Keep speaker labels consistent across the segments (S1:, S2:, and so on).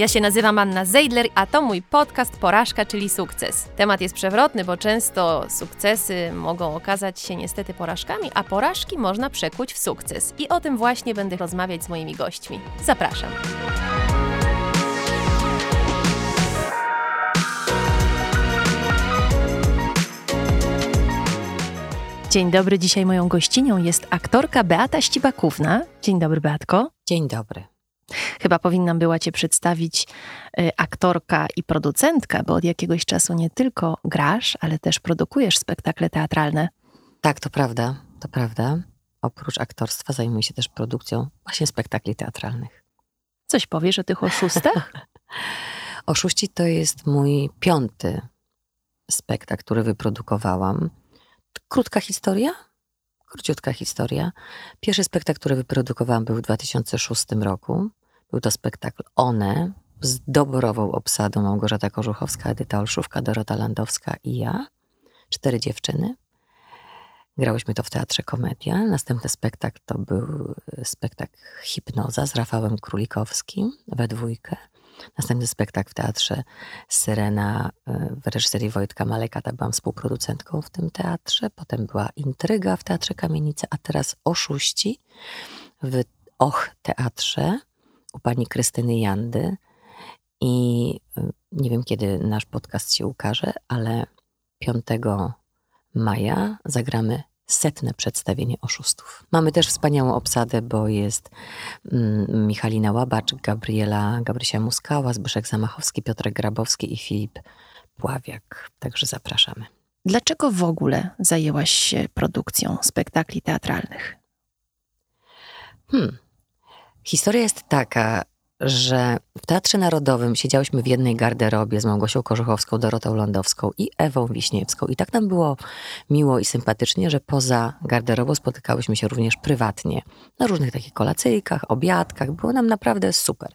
S1: Ja się nazywam Anna Zeidler, a to mój podcast Porażka, czyli sukces. Temat jest przewrotny, bo często sukcesy mogą okazać się niestety porażkami, a porażki można przekuć w sukces. I o tym właśnie będę rozmawiać z moimi gośćmi. Zapraszam. Dzień dobry, dzisiaj moją gościnią jest aktorka Beata Ścibakówna. Dzień dobry, Beatko.
S2: Dzień dobry.
S1: Chyba powinnam była Cię przedstawić y, aktorka i producentka, bo od jakiegoś czasu nie tylko grasz, ale też produkujesz spektakle teatralne.
S2: Tak, to prawda, to prawda. Oprócz aktorstwa zajmuję się też produkcją właśnie spektakli teatralnych.
S1: Coś powiesz o tych oszustach?
S2: Oszuści to jest mój piąty spektakl, który wyprodukowałam. Krótka historia? Króciutka historia. Pierwszy spektakl, który wyprodukowałam był w 2006 roku. Był to spektakl One z doborową obsadą Małgorzata Korzuchowska, Edyta Olszówka, Dorota Landowska i ja. Cztery dziewczyny. Grałyśmy to w Teatrze Komedia. Następny spektakl to był spektakl Hipnoza z Rafałem Królikowskim we dwójkę. Następny spektakl w Teatrze Syrena e, w reżyserii Wojtka Maleka. Tak byłam współproducentką w tym teatrze. Potem była Intryga w Teatrze Kamienice, a teraz Oszuści w Och Teatrze u pani Krystyny Jandy. I e, nie wiem, kiedy nasz podcast się ukaże, ale 5 maja zagramy setne przedstawienie oszustów. Mamy też wspaniałą obsadę, bo jest mm, Michalina Łabacz, Gabriela Gabrysia Muskała, Zbyszek Zamachowski, Piotrek Grabowski i Filip Pławiak. Także zapraszamy.
S1: Dlaczego w ogóle zajęłaś się produkcją spektakli teatralnych?
S2: Hmm. Historia jest taka, że w Teatrze Narodowym siedziałyśmy w jednej garderobie z Małgosią Korzuchowską, Dorotą Lądowską i Ewą Wiśniewską. I tak nam było miło i sympatycznie, że poza garderobą spotykałyśmy się również prywatnie. Na różnych takich kolacyjkach, obiadkach. Było nam naprawdę super.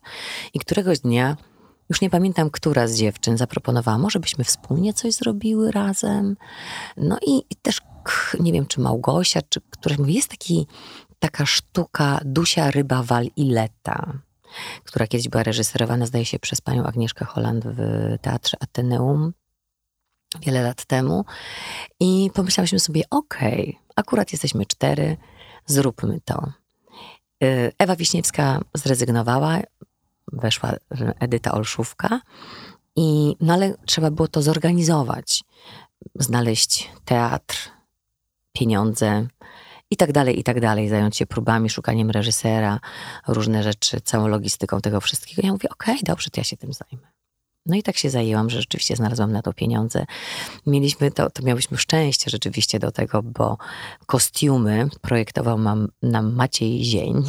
S2: I któregoś dnia, już nie pamiętam, która z dziewczyn zaproponowała, może byśmy wspólnie coś zrobiły razem. No i, i też, nie wiem, czy Małgosia, czy któraś mówi, jest taki, taka sztuka Dusia Ryba Wal i Leta która kiedyś była reżyserowana, zdaje się, przez panią Agnieszkę Holland w Teatrze Ateneum wiele lat temu. I pomyślałyśmy sobie, okej, okay, akurat jesteśmy cztery, zróbmy to. Y, Ewa Wiśniewska zrezygnowała, weszła Edyta Olszówka, i, no ale trzeba było to zorganizować, znaleźć teatr, pieniądze, i tak dalej, i tak dalej, zająć się próbami, szukaniem reżysera, różne rzeczy, całą logistyką tego wszystkiego. Ja mówię, okej, okay, dobrze, to ja się tym zajmę. No i tak się zajęłam, że rzeczywiście znalazłam na to pieniądze. Mieliśmy to, to miałyśmy szczęście rzeczywiście do tego, bo kostiumy projektował mam, nam Maciej Zień.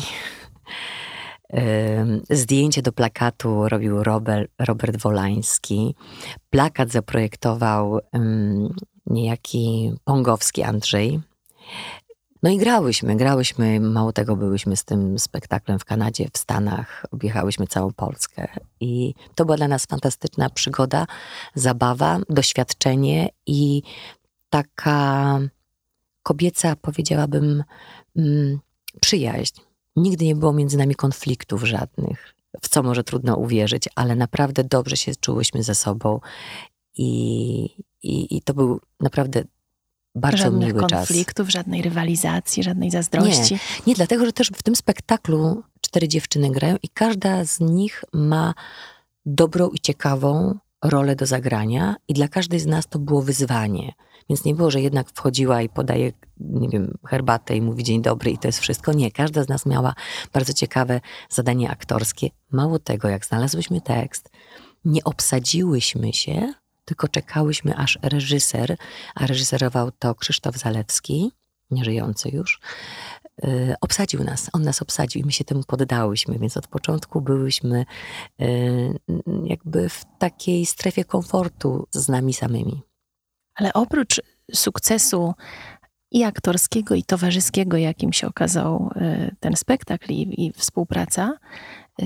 S2: Zdjęcie do plakatu robił Robert, Robert Wolański. Plakat zaprojektował um, niejaki Pongowski Andrzej. No i grałyśmy, grałyśmy, mało tego byłyśmy z tym spektaklem w Kanadzie, w Stanach, objechałyśmy całą Polskę i to była dla nas fantastyczna przygoda, zabawa, doświadczenie i taka kobieca, powiedziałabym, mm, przyjaźń. Nigdy nie było między nami konfliktów żadnych, w co może trudno uwierzyć, ale naprawdę dobrze się czułyśmy ze sobą i, i, i to był naprawdę bardzo
S1: Żadnych
S2: miły
S1: czas. konfliktów, żadnej rywalizacji, żadnej zazdrości.
S2: Nie, nie, dlatego, że też w tym spektaklu cztery dziewczyny grają i każda z nich ma dobrą i ciekawą rolę do zagrania i dla każdej z nas to było wyzwanie. Więc nie było, że jednak wchodziła i podaje, nie wiem, herbatę i mówi dzień dobry i to jest wszystko. Nie, każda z nas miała bardzo ciekawe zadanie aktorskie. Mało tego, jak znalazłyśmy tekst, nie obsadziłyśmy się tylko czekałyśmy, aż reżyser, a reżyserował to Krzysztof Zalewski, nieżyjący już, yy, obsadził nas. On nas obsadził i my się temu poddałyśmy, więc od początku byłyśmy yy, jakby w takiej strefie komfortu z nami samymi.
S1: Ale oprócz sukcesu i aktorskiego, i towarzyskiego, jakim się okazał y, ten spektakl i, i współpraca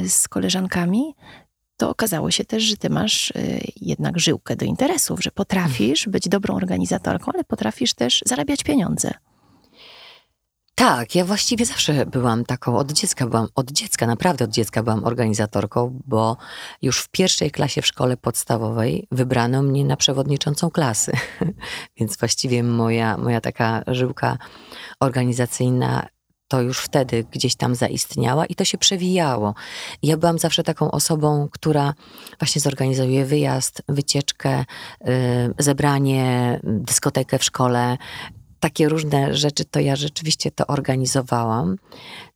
S1: z koleżankami, to okazało się też, że ty masz y, jednak żyłkę do interesów, że potrafisz być dobrą organizatorką, ale potrafisz też zarabiać pieniądze.
S2: Tak, ja właściwie zawsze byłam taką, od dziecka byłam, od dziecka, naprawdę od dziecka byłam organizatorką, bo już w pierwszej klasie w szkole podstawowej wybrano mnie na przewodniczącą klasy. Więc właściwie moja, moja taka żyłka organizacyjna to już wtedy gdzieś tam zaistniała i to się przewijało. Ja byłam zawsze taką osobą, która właśnie zorganizuje wyjazd, wycieczkę, yy, zebranie, dyskotekę w szkole. Takie różne rzeczy to ja rzeczywiście to organizowałam,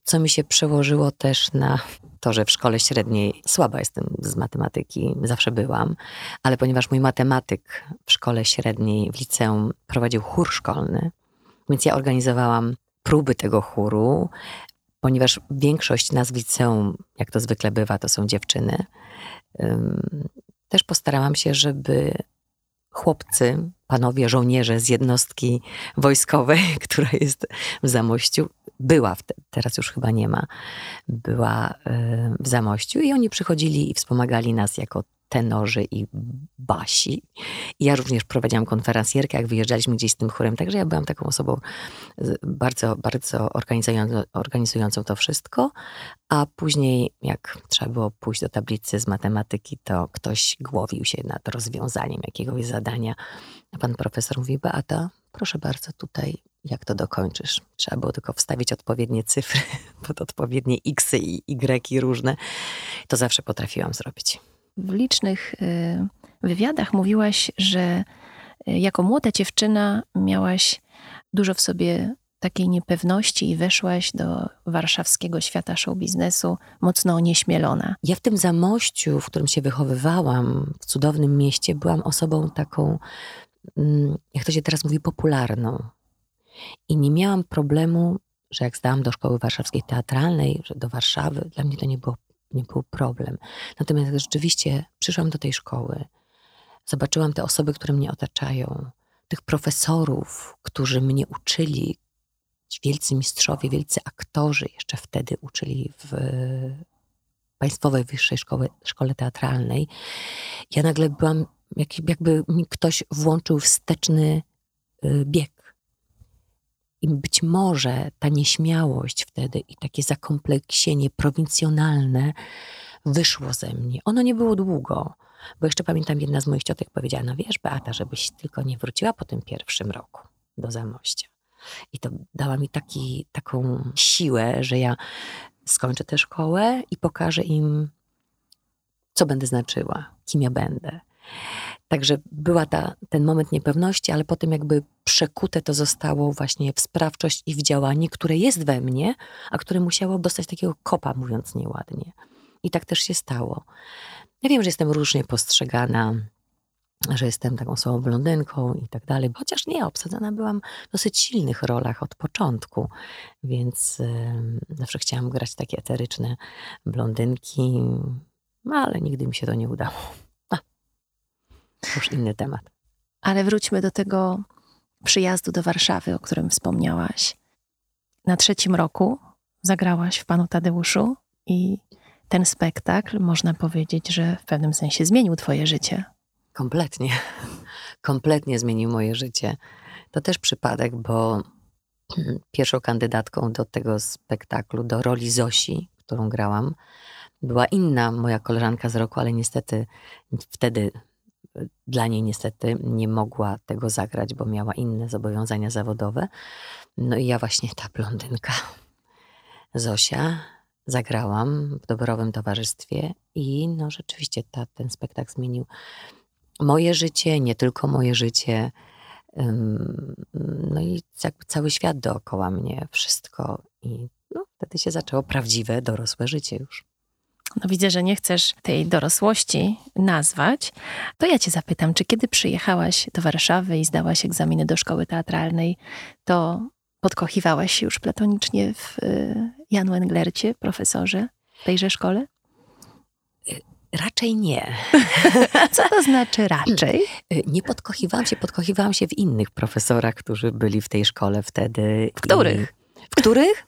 S2: co mi się przełożyło też na to, że w szkole średniej słaba jestem z matematyki, zawsze byłam, ale ponieważ mój matematyk w szkole średniej, w liceum prowadził chór szkolny, więc ja organizowałam próby tego chóru, ponieważ większość nas w liceum, jak to zwykle bywa, to są dziewczyny, też postarałam się, żeby chłopcy, panowie żołnierze z jednostki wojskowej, która jest w Zamościu, była, teraz już chyba nie ma, była w Zamościu i oni przychodzili i wspomagali nas jako tenorzy i basi. Ja również prowadziłam konferencjerkę, jak wyjeżdżaliśmy gdzieś z tym chórem, także ja byłam taką osobą bardzo, bardzo organizującą, organizującą to wszystko, a później jak trzeba było pójść do tablicy z matematyki, to ktoś głowił się nad rozwiązaniem jakiegoś zadania. A pan profesor mówi, Beata, proszę bardzo, tutaj jak to dokończysz. Trzeba było tylko wstawić odpowiednie cyfry pod odpowiednie x i y różne. To zawsze potrafiłam zrobić
S1: w licznych y, wywiadach mówiłaś, że y, jako młoda dziewczyna miałaś dużo w sobie takiej niepewności i weszłaś do warszawskiego świata show biznesu mocno onieśmielona.
S2: Ja w tym Zamościu, w którym się wychowywałam, w cudownym mieście, byłam osobą taką, mm, jak to się teraz mówi, popularną. I nie miałam problemu, że jak zdałam do szkoły warszawskiej teatralnej, że do Warszawy, dla mnie to nie było nie był problem. Natomiast rzeczywiście przyszłam do tej szkoły, zobaczyłam te osoby, które mnie otaczają, tych profesorów, którzy mnie uczyli, wielcy mistrzowie, wielcy aktorzy jeszcze wtedy uczyli w Państwowej Wyższej Szkole, Szkole Teatralnej. Ja nagle byłam, jakby mi ktoś włączył wsteczny y, bieg i być może ta nieśmiałość wtedy i takie zakompleksienie prowincjonalne wyszło ze mnie. Ono nie było długo, bo jeszcze pamiętam, jedna z moich ciotek powiedziała, no wiesz Beata, żebyś tylko nie wróciła po tym pierwszym roku do Zamościa. I to dała mi taki, taką siłę, że ja skończę tę szkołę i pokażę im, co będę znaczyła, kim ja będę. Także była ta, ten moment niepewności, ale potem jakby przekute to zostało właśnie w sprawczość i w działanie, które jest we mnie, a które musiało dostać takiego kopa, mówiąc nieładnie. I tak też się stało. Ja wiem, że jestem różnie postrzegana, że jestem taką słabą blondynką i tak dalej, chociaż nie, obsadzona byłam w dosyć silnych rolach od początku, więc yy, zawsze chciałam grać takie eteryczne blondynki, no, ale nigdy mi się to nie udało już inny temat.
S1: Ale wróćmy do tego przyjazdu do Warszawy, o którym wspomniałaś. Na trzecim roku zagrałaś w Panu Tadeuszu i ten spektakl, można powiedzieć, że w pewnym sensie zmienił Twoje życie.
S2: Kompletnie. Kompletnie zmienił moje życie. To też przypadek, bo pierwszą kandydatką do tego spektaklu, do roli Zosi, którą grałam, była inna moja koleżanka z roku, ale niestety wtedy dla niej niestety nie mogła tego zagrać, bo miała inne zobowiązania zawodowe. No i ja właśnie ta blondynka, Zosia, zagrałam w doborowym towarzystwie i no rzeczywiście ta, ten spektakl zmienił moje życie, nie tylko moje życie. No i jakby cały świat dookoła mnie, wszystko. I no, wtedy się zaczęło prawdziwe, dorosłe życie już
S1: no widzę, że nie chcesz tej dorosłości nazwać, to ja cię zapytam, czy kiedy przyjechałaś do Warszawy i zdałaś egzaminy do szkoły teatralnej, to podkochiwałaś się już platonicznie w y, Janu Englercie, profesorze w tejże szkole?
S2: Y, raczej nie.
S1: Co to znaczy raczej?
S2: Y, nie podkochiwałam się, podkochiwałam się w innych profesorach, którzy byli w tej szkole wtedy.
S1: W których?
S2: W których?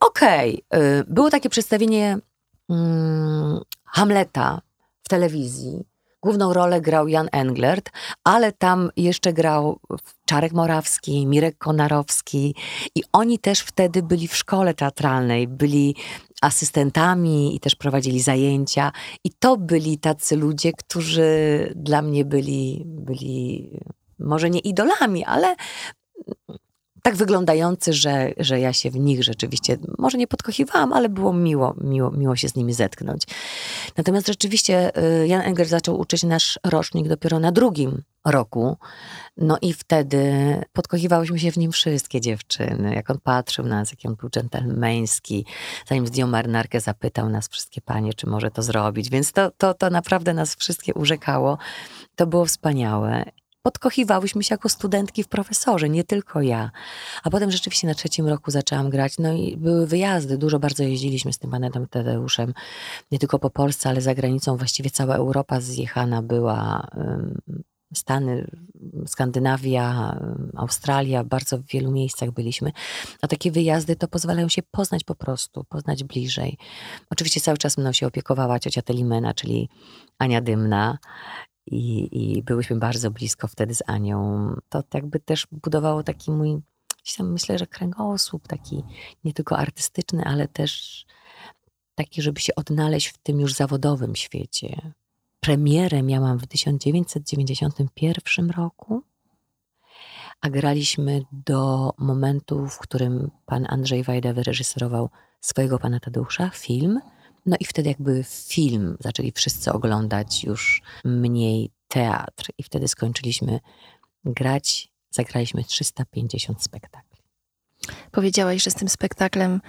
S2: Okej. Okay. Było takie przedstawienie mm, Hamleta w telewizji. Główną rolę grał Jan Englert, ale tam jeszcze grał Czarek Morawski, Mirek Konarowski i oni też wtedy byli w szkole teatralnej, byli asystentami i też prowadzili zajęcia i to byli tacy ludzie, którzy dla mnie byli, byli może nie idolami, ale tak wyglądający, że, że ja się w nich rzeczywiście, może nie podkochiwałam, ale było miło, miło, miło się z nimi zetknąć. Natomiast rzeczywiście y, Jan Enger zaczął uczyć nasz rocznik dopiero na drugim roku. No i wtedy podkochiwałyśmy się w nim wszystkie dziewczyny. Jak on patrzył na nas, jak on był dżentelmeński. Zanim zdjął marynarkę, zapytał nas wszystkie panie, czy może to zrobić. Więc to, to, to naprawdę nas wszystkie urzekało. To było wspaniałe podkochiwałyśmy się jako studentki w profesorze, nie tylko ja. A potem rzeczywiście na trzecim roku zaczęłam grać, no i były wyjazdy, dużo bardzo jeździliśmy z tym panem Tadeuszem, nie tylko po Polsce, ale za granicą, właściwie cała Europa zjechana była, Stany, Skandynawia, Australia, bardzo w wielu miejscach byliśmy. A takie wyjazdy to pozwalają się poznać po prostu, poznać bliżej. Oczywiście cały czas mną się opiekowała ciocia Telimena, czyli Ania Dymna i, i byłyśmy bardzo blisko wtedy z Anią. To jakby też budowało taki mój, myślę, że kręgosłup taki nie tylko artystyczny, ale też taki, żeby się odnaleźć w tym już zawodowym świecie. Premierę miałam w 1991 roku, a graliśmy do momentu, w którym pan Andrzej Wajda wyreżyserował swojego pana Tadeusza, film – no i wtedy jakby film zaczęli wszyscy oglądać już mniej teatr i wtedy skończyliśmy grać, zagraliśmy 350 spektakli.
S1: Powiedziałaś, że z tym spektaklem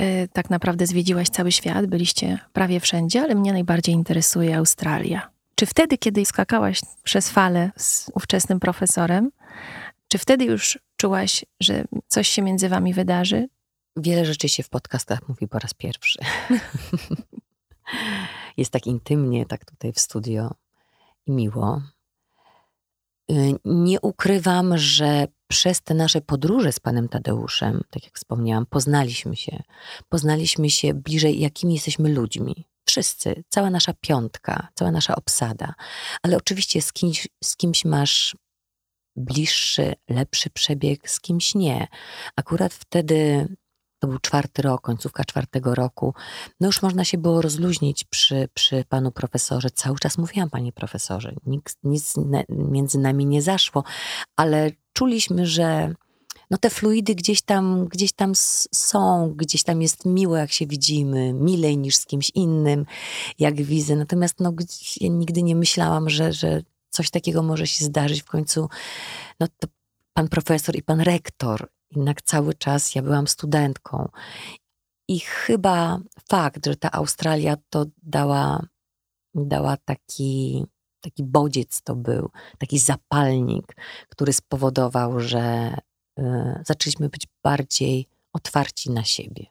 S1: y, tak naprawdę zwiedziłaś cały świat, byliście prawie wszędzie, ale mnie najbardziej interesuje Australia. Czy wtedy, kiedy skakałaś przez falę z ówczesnym profesorem, czy wtedy już czułaś, że coś się między wami wydarzy?
S2: Wiele rzeczy się w podcastach mówi po raz pierwszy. Jest tak intymnie, tak tutaj w studio i miło. Y, nie ukrywam, że przez te nasze podróże z panem Tadeuszem, tak jak wspomniałam, poznaliśmy się. Poznaliśmy się bliżej, jakimi jesteśmy ludźmi. Wszyscy, cała nasza piątka, cała nasza obsada. Ale oczywiście z kimś, z kimś masz bliższy, lepszy przebieg, z kimś nie. Akurat wtedy to był czwarty rok, końcówka czwartego roku, no już można się było rozluźnić przy, przy panu profesorze. Cały czas mówiłam, panie profesorze, nic, nic między nami nie zaszło, ale czuliśmy, że no te fluidy gdzieś tam, gdzieś tam są, gdzieś tam jest miło, jak się widzimy, milej niż z kimś innym, jak widzę. Natomiast no, ja nigdy nie myślałam, że, że coś takiego może się zdarzyć w końcu. No to pan profesor i pan rektor jednak cały czas ja byłam studentką. I chyba fakt, że ta Australia to dała, dała taki, taki bodziec to był, taki zapalnik, który spowodował, że y, zaczęliśmy być bardziej otwarci na siebie.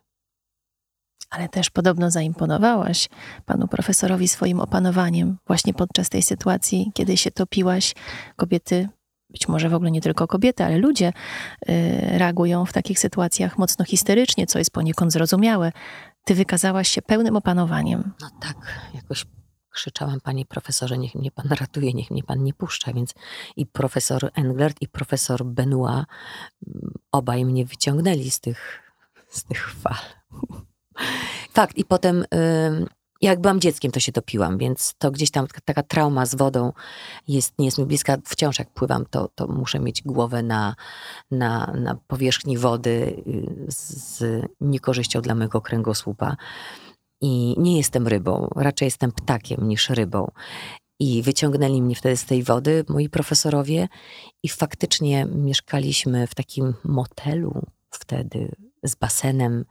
S1: Ale też podobno zaimponowałaś panu profesorowi swoim opanowaniem właśnie podczas tej sytuacji, kiedy się topiłaś. Kobiety być może w ogóle nie tylko kobiety, ale ludzie y, reagują w takich sytuacjach mocno histerycznie, co jest poniekąd zrozumiałe. Ty wykazałaś się pełnym opanowaniem.
S2: No tak, jakoś krzyczałam, panie profesorze, niech mnie pan ratuje, niech mnie pan nie puszcza. Więc i profesor Englert, i profesor Benoit mm, obaj mnie wyciągnęli z tych, z tych fal. Fakt. I potem jak byłam dzieckiem, to się topiłam, więc to gdzieś tam taka trauma z wodą jest, nie jest mi bliska. Wciąż jak pływam, to, to muszę mieć głowę na, na, na powierzchni wody y, z niekorzyścią dla mojego kręgosłupa. I nie jestem rybą, raczej jestem ptakiem niż rybą. I wyciągnęli mnie wtedy z tej wody moi profesorowie, i faktycznie mieszkaliśmy w takim motelu wtedy z basenem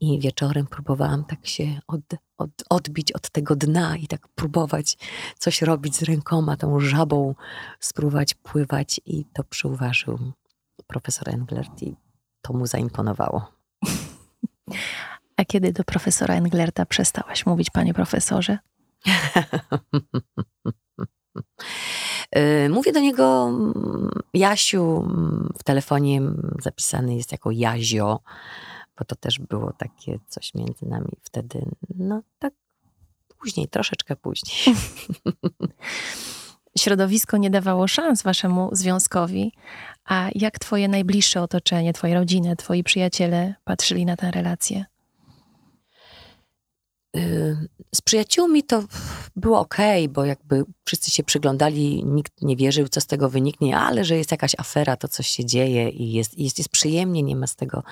S2: i wieczorem próbowałam tak się od, od, odbić od tego dna i tak próbować coś robić z rękoma, tą żabą, spróbować pływać. I to przyuważył profesor Englert i to mu zaimponowało.
S1: A kiedy do profesora Englerta przestałaś mówić, panie profesorze?
S2: Y, mówię do niego mm, Jasiu, mm, w telefonie zapisany jest jako Jazio bo to też było takie coś między nami wtedy, no tak później, troszeczkę później.
S1: Środowisko nie dawało szans waszemu związkowi, a jak twoje najbliższe otoczenie, twoja rodzina, twoi przyjaciele patrzyli na tę relację?
S2: Z przyjaciółmi to było ok, bo jakby wszyscy się przyglądali, nikt nie wierzył, co z tego wyniknie, ale że jest jakaś afera, to coś się dzieje i jest, jest, jest przyjemnie, nie ma z tego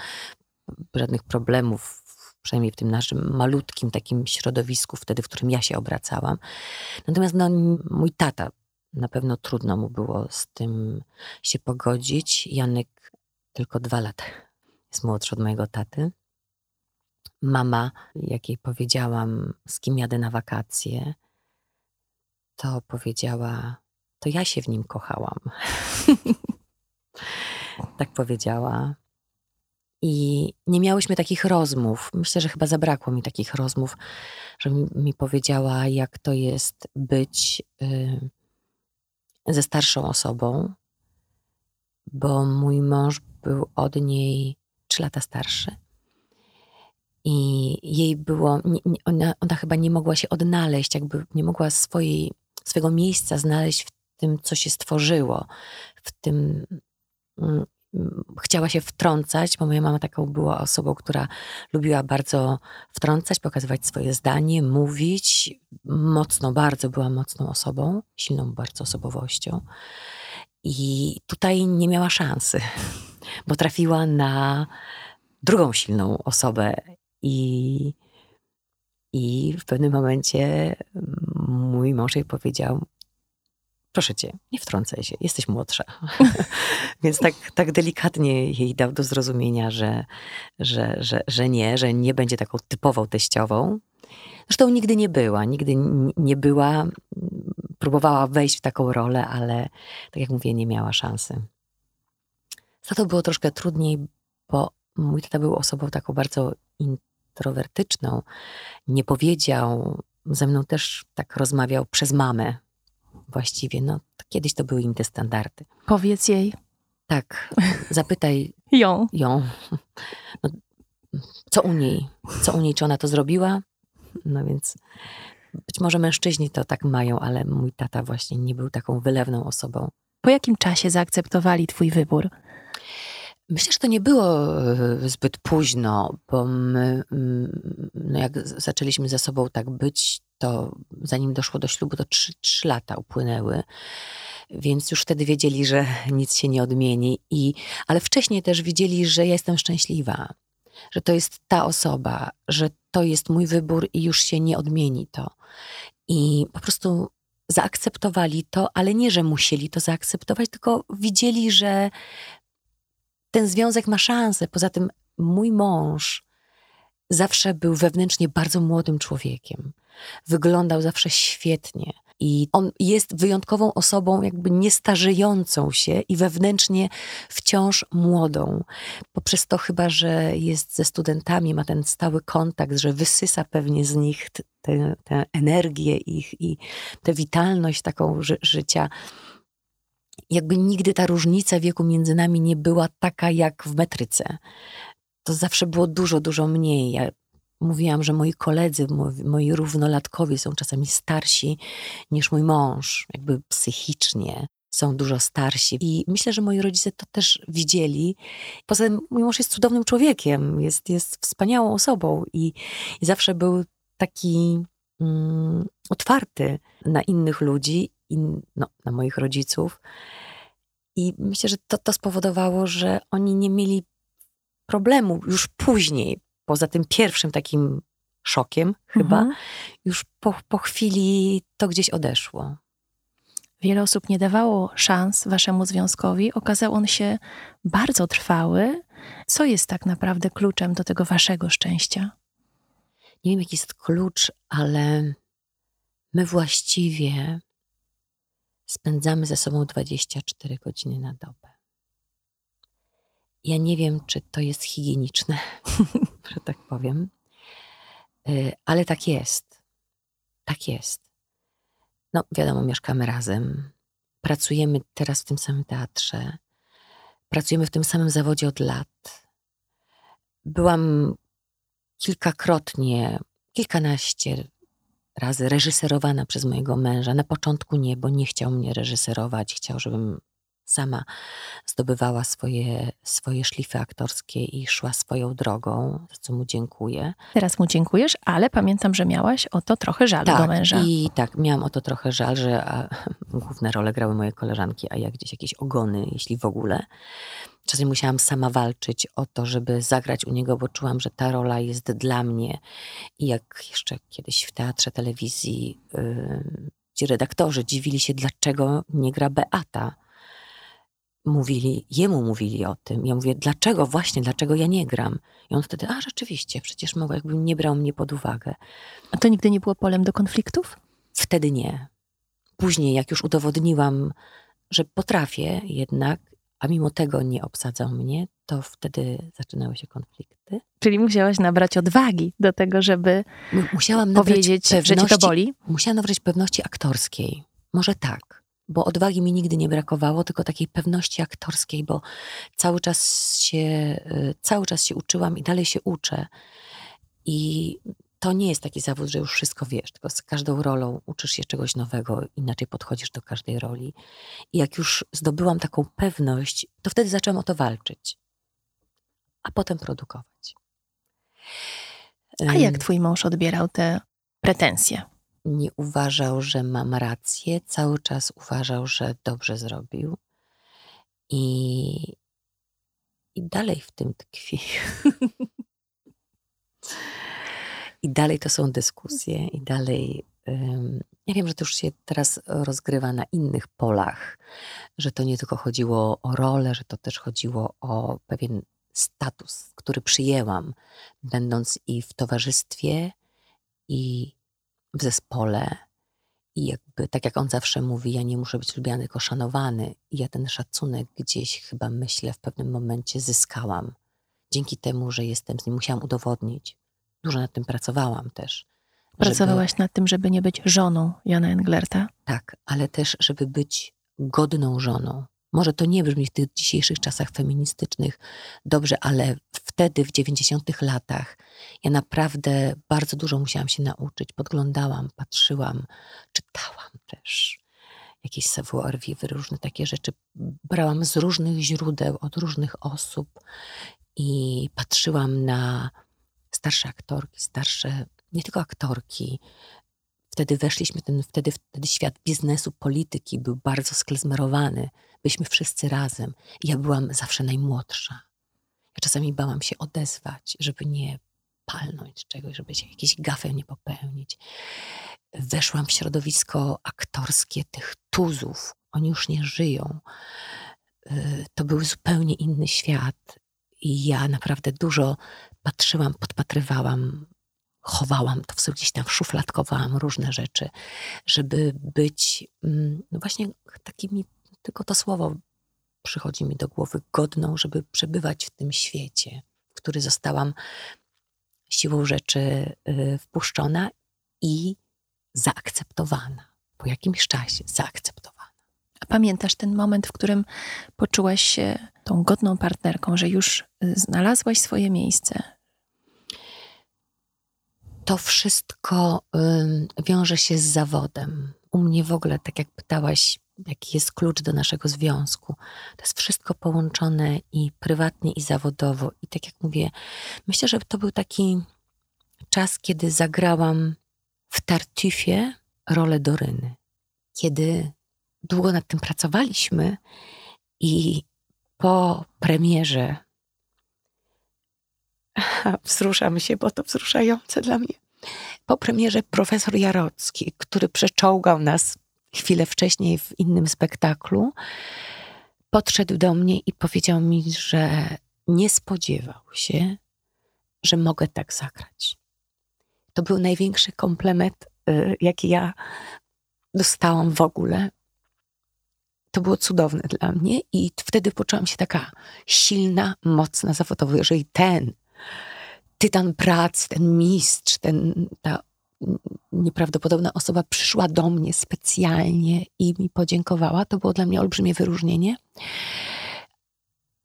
S2: żadnych problemów, przynajmniej w tym naszym malutkim takim środowisku, wtedy, w którym ja się obracałam. Natomiast no, mój tata, na pewno trudno mu było z tym się pogodzić. Janek tylko dwa lata jest młodszy od mojego taty mama, jak jej powiedziałam, z kim jadę na wakacje, to powiedziała, to ja się w nim kochałam. tak powiedziała. I nie miałyśmy takich rozmów. Myślę, że chyba zabrakło mi takich rozmów, że mi, powiedziała, jak to jest być y, ze starszą osobą, bo mój mąż był od niej trzy lata starszy. I jej było, ona, ona chyba nie mogła się odnaleźć, jakby nie mogła swojej, swojego miejsca znaleźć w tym, co się stworzyło, w tym. Chciała się wtrącać, bo moja mama taką była osobą, która lubiła bardzo wtrącać, pokazywać swoje zdanie, mówić. Mocno, bardzo była mocną osobą, silną bardzo osobowością. I tutaj nie miała szansy, bo trafiła na drugą silną osobę i, I w pewnym momencie mój mąż jej powiedział: Proszę cię, nie wtrącaj się, jesteś młodsza. Więc tak, tak delikatnie jej dał do zrozumienia, że, że, że, że nie, że nie będzie taką typową teściową. Zresztą nigdy nie była, nigdy nie była, próbowała wejść w taką rolę, ale tak jak mówię, nie miała szansy. Za to było troszkę trudniej, bo mój tata był osobą taką bardzo introwertyczną, nie powiedział, ze mną też tak rozmawiał przez mamę właściwie. No, kiedyś to były inne standardy.
S1: Powiedz jej.
S2: Tak, zapytaj
S1: ją.
S2: ją. No, co u niej? Co u niej? Czy ona to zrobiła? No więc być może mężczyźni to tak mają, ale mój tata właśnie nie był taką wylewną osobą.
S1: Po jakim czasie zaakceptowali twój wybór?
S2: Myślę, że to nie było e, zbyt późno, bo my, mm, no jak zaczęliśmy ze sobą tak być, to zanim doszło do ślubu, to trzy, trzy lata upłynęły. Więc już wtedy wiedzieli, że nic się nie odmieni. I, ale wcześniej też widzieli, że ja jestem szczęśliwa, że to jest ta osoba, że to jest mój wybór i już się nie odmieni to. I po prostu zaakceptowali to, ale nie, że musieli to zaakceptować, tylko widzieli, że ten związek ma szansę. Poza tym mój mąż zawsze był wewnętrznie bardzo młodym człowiekiem. Wyglądał zawsze świetnie. I on jest wyjątkową osobą, jakby niestarzejącą się i wewnętrznie wciąż młodą. Poprzez to chyba, że jest ze studentami, ma ten stały kontakt, że wysysa pewnie z nich tę energię ich i tę witalność taką ży życia jakby nigdy ta różnica wieku między nami nie była taka jak w metryce. To zawsze było dużo, dużo mniej. Ja mówiłam, że moi koledzy, moi, równolatkowie są czasami starsi niż mój mąż, jakby psychicznie są dużo starsi. I myślę, że moi rodzice to też widzieli. Poza tym mój mąż jest cudownym człowiekiem, jest, jest wspaniałą osobą i, i zawsze był taki mm, otwarty na innych ludzi no, na moich rodziców. I myślę, że to, to spowodowało, że oni nie mieli problemu już później, poza tym pierwszym takim szokiem chyba, mhm. już po, po chwili to gdzieś odeszło.
S1: Wiele osób nie dawało szans waszemu związkowi. Okazał on się bardzo trwały. Co jest tak naprawdę kluczem do tego waszego szczęścia?
S2: Nie wiem, jaki jest klucz, ale my właściwie spędzamy ze sobą 24 godziny na dobę. Ja nie wiem, czy to jest higieniczne, że tak powiem, y, ale tak jest. Tak jest. No, wiadomo, mieszkamy razem, pracujemy teraz w tym samym teatrze, pracujemy w tym samym zawodzie od lat. Byłam kilkakrotnie, kilkanaście razy reżyserowana przez mojego męża. Na początku nie, bo nie chciał mnie reżyserować, chciał, żebym sama zdobywała swoje, swoje szlify aktorskie i szła swoją drogą, za co mu dziękuję.
S1: Teraz mu dziękujesz, ale pamiętam, że miałaś o to trochę żal
S2: tak,
S1: do męża.
S2: I tak, miałam o to trochę żal, że a, główne role grały moje koleżanki, a ja gdzieś jakieś ogony, jeśli w ogóle. Czasem musiałam sama walczyć o to, żeby zagrać u niego, bo czułam, że ta rola jest dla mnie. I jak jeszcze kiedyś w teatrze, telewizji, yy, ci redaktorzy dziwili się, dlaczego nie gra Beata mówili, jemu mówili o tym. Ja mówię, dlaczego właśnie, dlaczego ja nie gram? I on wtedy, a rzeczywiście, przecież mogę, jakby nie brał mnie pod uwagę.
S1: A to nigdy nie było polem do konfliktów?
S2: Wtedy nie. Później, jak już udowodniłam, że potrafię jednak, a mimo tego nie obsadzał mnie, to wtedy zaczynały się konflikty.
S1: Czyli musiałaś nabrać odwagi do tego, żeby Musiałam powiedzieć, że ci to boli?
S2: Musiałam nabrać pewności aktorskiej. Może tak bo odwagi mi nigdy nie brakowało, tylko takiej pewności aktorskiej, bo cały czas się, y, cały czas się uczyłam i dalej się uczę. I to nie jest taki zawód, że już wszystko wiesz, tylko z każdą rolą uczysz się czegoś nowego, inaczej podchodzisz do każdej roli. I jak już zdobyłam taką pewność, to wtedy zaczęłam o to walczyć, a potem produkować.
S1: A jak twój mąż odbierał te pretensje?
S2: Nie uważał, że mam rację, cały czas uważał, że dobrze zrobił. I, i dalej w tym tkwi. I dalej to są dyskusje, i dalej. Ja wiem, że to już się teraz rozgrywa na innych polach, że to nie tylko chodziło o rolę, że to też chodziło o pewien status, który przyjęłam, będąc i w towarzystwie, i w zespole. I jakby, tak jak on zawsze mówi, ja nie muszę być lubiany, tylko szanowany. I ja ten szacunek gdzieś chyba myślę w pewnym momencie zyskałam. Dzięki temu, że jestem z nim, musiałam udowodnić. Dużo nad tym pracowałam też.
S1: Pracowałaś żeby... nad tym, żeby nie być żoną Jana Englerta?
S2: Tak, ale też, żeby być godną żoną. Może to nie brzmi w tych dzisiejszych czasach feministycznych dobrze, ale wtedy, w 90 latach, ja naprawdę bardzo dużo musiałam się nauczyć. Podglądałam, patrzyłam, czytałam też jakieś savoir vivre, różne takie rzeczy. Brałam z różnych źródeł, od różnych osób i patrzyłam na starsze aktorki, starsze, nie tylko aktorki. Wtedy weszliśmy, ten, wtedy, wtedy świat biznesu, polityki był bardzo sklezmerowany. Byliśmy wszyscy razem. Ja byłam zawsze najmłodsza. Ja czasami bałam się odezwać, żeby nie palnąć czegoś, żeby się jakieś gafę nie popełnić. Weszłam w środowisko aktorskie tych tuzów. Oni już nie żyją. Y, to był zupełnie inny świat. I ja naprawdę dużo patrzyłam, podpatrywałam, chowałam to w gdzieś tam szufladkowałam różne rzeczy, żeby być mm, no właśnie takimi, tylko to słowo przychodzi mi do głowy, godną, żeby przebywać w tym świecie, w który zostałam siłą rzeczy y, wpuszczona i zaakceptowana. Po jakimś czasie zaakceptowana.
S1: A pamiętasz ten moment, w którym poczułaś się tą godną partnerką, że już y, znalazłaś swoje miejsce?
S2: To wszystko wiąże się z zawodem. U mnie w ogóle, tak jak pytałaś, jaki jest klucz do naszego związku. To jest wszystko połączone i prywatnie, i zawodowo. I tak jak mówię, myślę, że to był taki czas, kiedy zagrałam w Tartufie rolę Doryny. Kiedy długo nad tym pracowaliśmy i po premierze wzruszam się, bo to wzruszające dla mnie. Po premierze profesor Jarocki, który przeczołgał nas chwilę wcześniej w innym spektaklu, podszedł do mnie i powiedział mi, że nie spodziewał się, że mogę tak zagrać. To był największy komplement, y, jaki ja dostałam w ogóle. To było cudowne dla mnie i wtedy poczułam się taka silna, mocna zawodowo. Jeżeli ten tytan pracy, ten mistrz, ten, ta nieprawdopodobna osoba przyszła do mnie specjalnie i mi podziękowała. To było dla mnie olbrzymie wyróżnienie.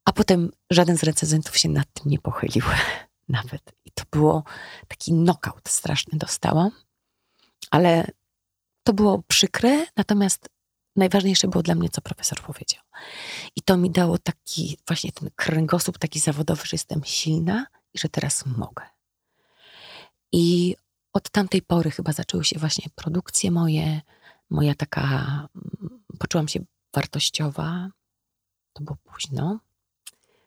S2: A potem żaden z recenzentów się nad tym nie pochylił nawet. I to było taki knockout straszny dostałam. Ale to było przykre, natomiast najważniejsze było dla mnie, co profesor powiedział. I to mi dało taki właśnie ten kręgosłup taki zawodowy, że jestem silna i że teraz mogę. I od tamtej pory chyba zaczęły się właśnie produkcje moje, moja taka, mm, poczułam się wartościowa. To było późno.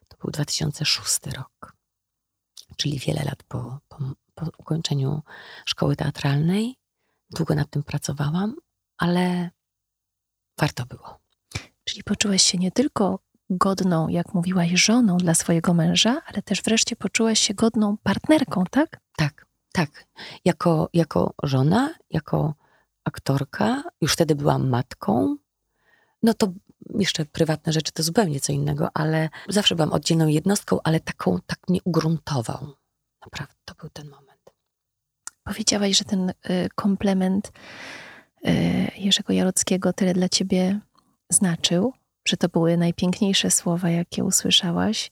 S2: To był 2006 rok, czyli wiele lat po, po, po ukończeniu szkoły teatralnej. Długo nad tym pracowałam, ale warto było.
S1: Czyli poczułeś się nie tylko godną, jak mówiłaś, żoną dla swojego męża, ale też wreszcie poczułaś się godną partnerką, tak?
S2: Tak, tak. Jako, jako żona, jako aktorka, już wtedy byłam matką. No to jeszcze prywatne rzeczy to zupełnie co innego, ale zawsze byłam oddzielną jednostką, ale taką, tak mnie ugruntował. Naprawdę, to był ten moment.
S1: Powiedziałaś, że ten y, komplement y, Jerzego Jarockiego tyle dla ciebie znaczył, że to były najpiękniejsze słowa, jakie usłyszałaś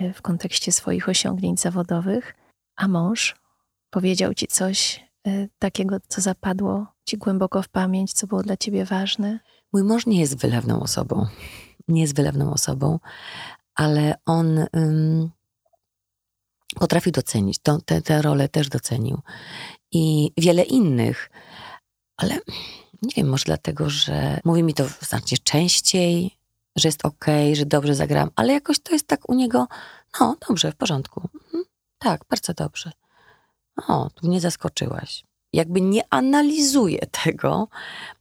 S1: y, w kontekście swoich osiągnięć zawodowych, a mąż powiedział ci coś takiego, co zapadło ci głęboko w pamięć, co było dla ciebie ważne?
S2: Mój mąż nie jest wylewną osobą. Nie jest wylewną osobą, ale on um, potrafił docenić. To, te, tę rolę też docenił. I wiele innych. Ale nie wiem, może dlatego, że mówi mi to znacznie częściej, że jest okej, okay, że dobrze zagram, ale jakoś to jest tak u niego, no dobrze, w porządku. Mhm, tak, bardzo dobrze. O, tu mnie zaskoczyłaś jakby nie analizuje tego.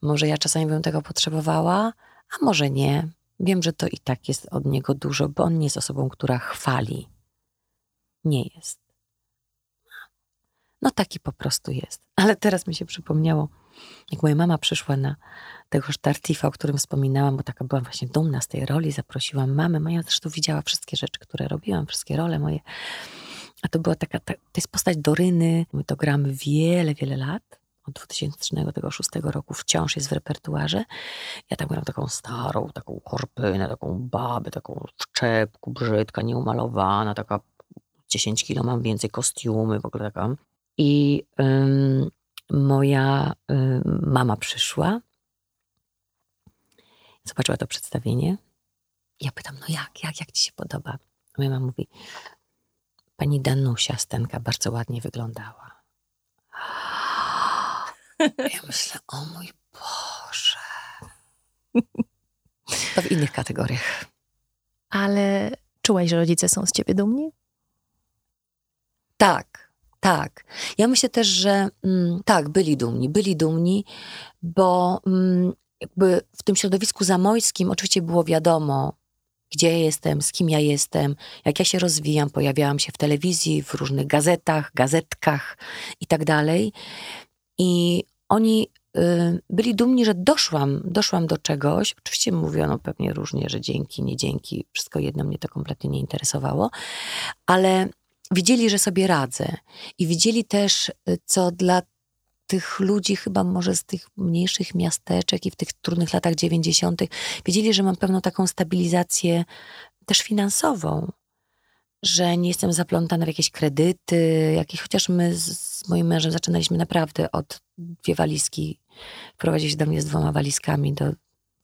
S2: Może ja czasami bym tego potrzebowała, a może nie. Wiem, że to i tak jest od niego dużo, bo on nie jest osobą, która chwali. Nie jest. No taki po prostu jest. Ale teraz mi się przypomniało, jak moja mama przyszła na tego Tartifa, o którym wspominałam, bo taka byłam właśnie dumna z tej roli, zaprosiłam mamę. Moja zresztą widziała wszystkie rzeczy, które robiłam, wszystkie role moje. A to była taka, ta, to jest postać Doryny. My to gramy wiele, wiele lat. Od 2006 roku wciąż jest w repertuarze. Ja tam gram taką starą, taką korpynę, taką babę, taką w czepku, brzydka, nieumalowana, taka 10 kilo mam więcej, kostiumy, w ogóle taka. I ym, moja ym, mama przyszła, zobaczyła to przedstawienie. Ja pytam, no jak, jak, jak ci się podoba? Moja mama mówi, Pani Danusia Stenka bardzo ładnie wyglądała. Ja myślę, o mój Boże. To w innych kategoriach.
S1: Ale czułaś, że rodzice są z ciebie dumni?
S2: Tak, tak. Ja myślę też, że mm, tak, byli dumni, byli dumni, bo mm, jakby w tym środowisku zamojskim oczywiście było wiadomo, gdzie jestem, z kim ja jestem, jak ja się rozwijam. Pojawiałam się w telewizji, w różnych gazetach, gazetkach i tak dalej. I oni y, byli dumni, że doszłam, doszłam do czegoś. Oczywiście mówiono pewnie różnie, że dzięki, nie dzięki, wszystko jedno mnie to kompletnie nie interesowało, ale widzieli, że sobie radzę. I widzieli też, y, co dla tych ludzi, chyba może z tych mniejszych miasteczek i w tych trudnych latach 90., wiedzieli, że mam pewną taką stabilizację też finansową, że nie jestem zaplątana w jakieś kredyty, jakieś, chociaż my z, moim mężem zaczynaliśmy naprawdę od dwie walizki. Wprowadził się do mnie z dwoma walizkami do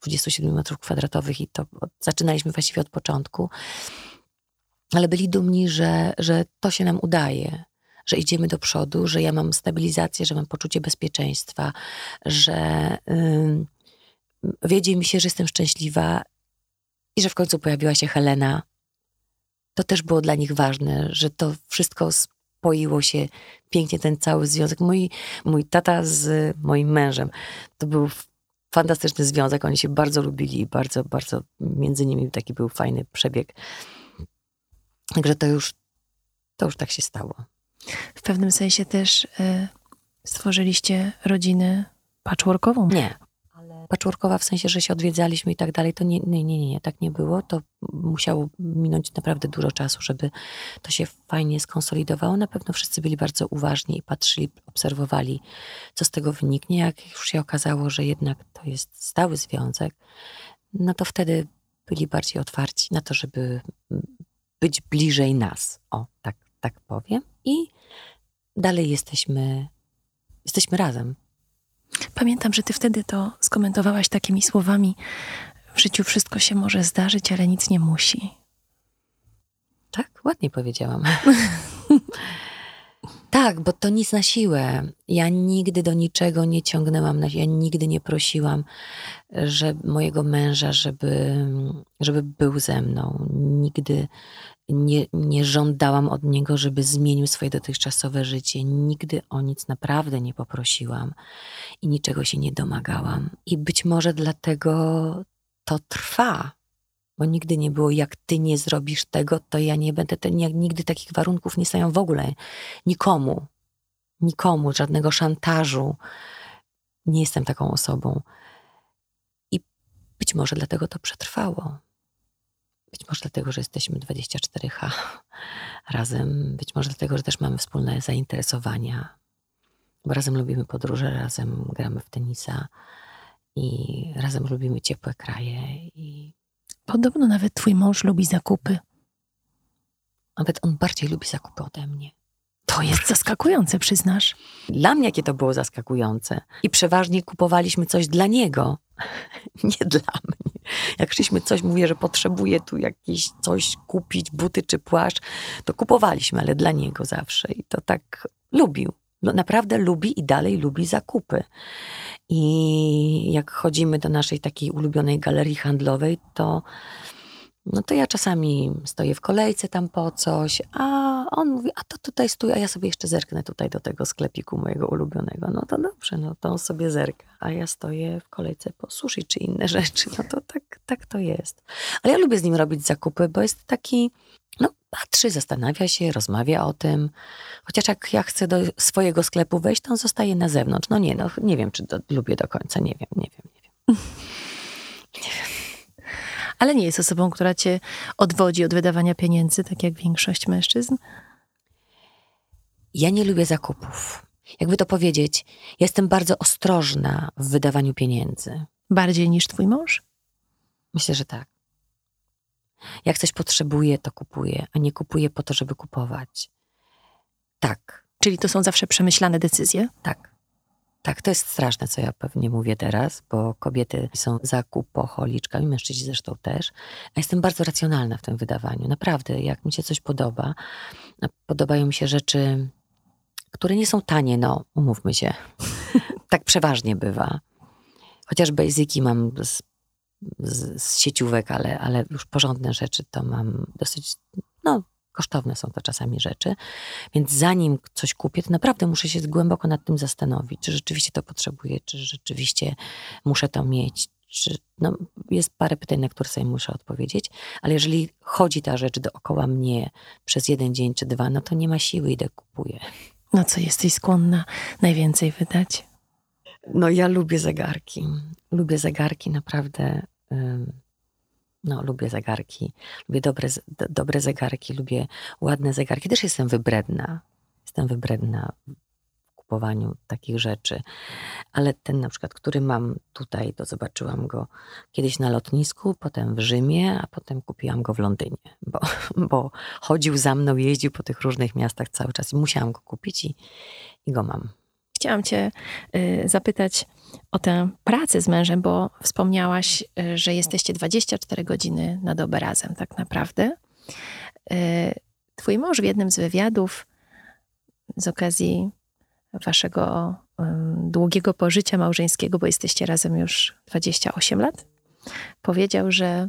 S2: 27 metrów kwadratowych i to od, zaczynaliśmy właściwie od początku. Ale byli dumni, że, że to się nam udaje, że idziemy do przodu, że ja mam stabilizację, że mam poczucie bezpieczeństwa, że yy, wiedzie mi się, że jestem szczęśliwa i że w końcu pojawiła się Helena. To też było dla nich ważne, że to wszystko spoiło się pięknie, ten cały związek. Mój, mój tata z moim mężem to był fantastyczny związek. Oni się bardzo lubili i bardzo, bardzo między nimi taki był fajny przebieg. Także to już, to już tak się stało.
S1: W pewnym sensie też y, stworzyliście rodzinę patchworkową.
S2: Nie. Patchworkowa w sensie, że się odwiedzaliśmy i tak dalej, to nie, nie, nie, nie, tak nie było. To musiało minąć naprawdę dużo czasu, żeby to się fajnie skonsolidowało. Na pewno wszyscy byli bardzo uważni i patrzyli, obserwowali, co z tego wyniknie. Jak już się okazało, że jednak to jest stały związek, no to wtedy byli bardziej otwarci na to, żeby być bliżej nas. O, tak tak powiem, i dalej jesteśmy, jesteśmy razem.
S1: Pamiętam, że ty wtedy to skomentowałaś takimi słowami: W życiu wszystko się może zdarzyć, ale nic nie musi.
S2: Tak, ładnie powiedziałam. tak, bo to nic na siłę. Ja nigdy do niczego nie ciągnęłam, ja nigdy nie prosiłam że mojego męża, żeby, żeby był ze mną. Nigdy nie, nie żądałam od niego, żeby zmienił swoje dotychczasowe życie. Nigdy o nic naprawdę nie poprosiłam i niczego się nie domagałam. I być może dlatego to trwa, bo nigdy nie było, jak ty nie zrobisz tego, to ja nie będę, te, nie, nigdy takich warunków nie stają w ogóle nikomu. Nikomu, żadnego szantażu. Nie jestem taką osobą. I być może dlatego to przetrwało. Być może dlatego, że jesteśmy 24H razem, być może dlatego, że też mamy wspólne zainteresowania, bo razem lubimy podróże, razem gramy w tenisa i razem lubimy ciepłe kraje. I...
S1: Podobno nawet twój mąż lubi zakupy.
S2: Nawet on bardziej lubi zakupy ode mnie.
S1: To jest zaskakujące, przyznasz?
S2: Dla mnie jakie to było zaskakujące. I przeważnie kupowaliśmy coś dla niego, nie dla mnie. Jak szliśmy coś, mówię, że potrzebuję tu jakieś coś kupić, buty czy płaszcz, to kupowaliśmy, ale dla niego zawsze. I to tak lubił. No, naprawdę lubi i dalej lubi zakupy. I jak chodzimy do naszej takiej ulubionej galerii handlowej, to no to ja czasami stoję w kolejce tam po coś, a on mówi, a to tutaj stój, a ja sobie jeszcze zerknę tutaj do tego sklepiku mojego ulubionego. No to dobrze, no to on sobie zerka, a ja stoję w kolejce po sushi czy inne rzeczy. No to tak, tak to jest. Ale ja lubię z nim robić zakupy, bo jest taki, no patrzy, zastanawia się, rozmawia o tym. Chociaż jak ja chcę do swojego sklepu wejść, to on zostaje na zewnątrz. No nie, no nie wiem, czy do, lubię do końca, nie wiem, nie wiem, nie wiem.
S1: Nie wiem ale nie jest osobą, która cię odwodzi od wydawania pieniędzy, tak jak większość mężczyzn?
S2: Ja nie lubię zakupów. Jakby to powiedzieć, jestem bardzo ostrożna w wydawaniu pieniędzy.
S1: Bardziej niż twój mąż?
S2: Myślę, że tak. Jak coś potrzebuję, to kupuję, a nie kupuję po to, żeby kupować. Tak.
S1: Czyli to są zawsze przemyślane decyzje?
S2: Tak. Tak, to jest straszne, co ja pewnie mówię teraz, bo kobiety są zakupocholiczkami, mężczyźni zresztą też. A jestem bardzo racjonalna w tym wydawaniu. Naprawdę, jak mi się coś podoba, podobają mi się rzeczy, które nie są tanie, no, umówmy się. tak przeważnie bywa. Chociaż basiki mam z, z, z sieciówek, ale, ale już porządne rzeczy to mam dosyć, no, kosztowne są to czasami rzeczy. Więc zanim coś kupię, to naprawdę muszę się głęboko nad tym zastanowić, czy rzeczywiście to potrzebuję, czy rzeczywiście muszę to mieć. Czy, no, jest parę pytań, na które sobie muszę odpowiedzieć, ale jeżeli chodzi ta rzecz dookoła mnie przez jeden dzień czy dwa, no to nie ma siły, idę kupuję.
S1: No co jesteś skłonna najwięcej wydać?
S2: No ja lubię zegarki. Lubię zegarki naprawdę no, lubię zegarki, lubię dobre, dobre zegarki, lubię ładne zegarki. Też jestem wybredna. Jestem wybredna w kupowaniu takich rzeczy. Ale ten na przykład, który mam tutaj, to zobaczyłam go kiedyś na lotnisku, potem w Rzymie, a potem kupiłam go w Londynie, bo, bo chodził za mną, jeździł po tych różnych miastach cały czas i musiałam go kupić i, i go mam.
S1: Chciałam Cię y, zapytać o tę pracę z mężem, bo wspomniałaś, y, że jesteście 24 godziny na dobę razem, tak naprawdę. Y, twój mąż w jednym z wywiadów z okazji Waszego długiego pożycia małżeńskiego, bo jesteście razem już 28 lat, powiedział, że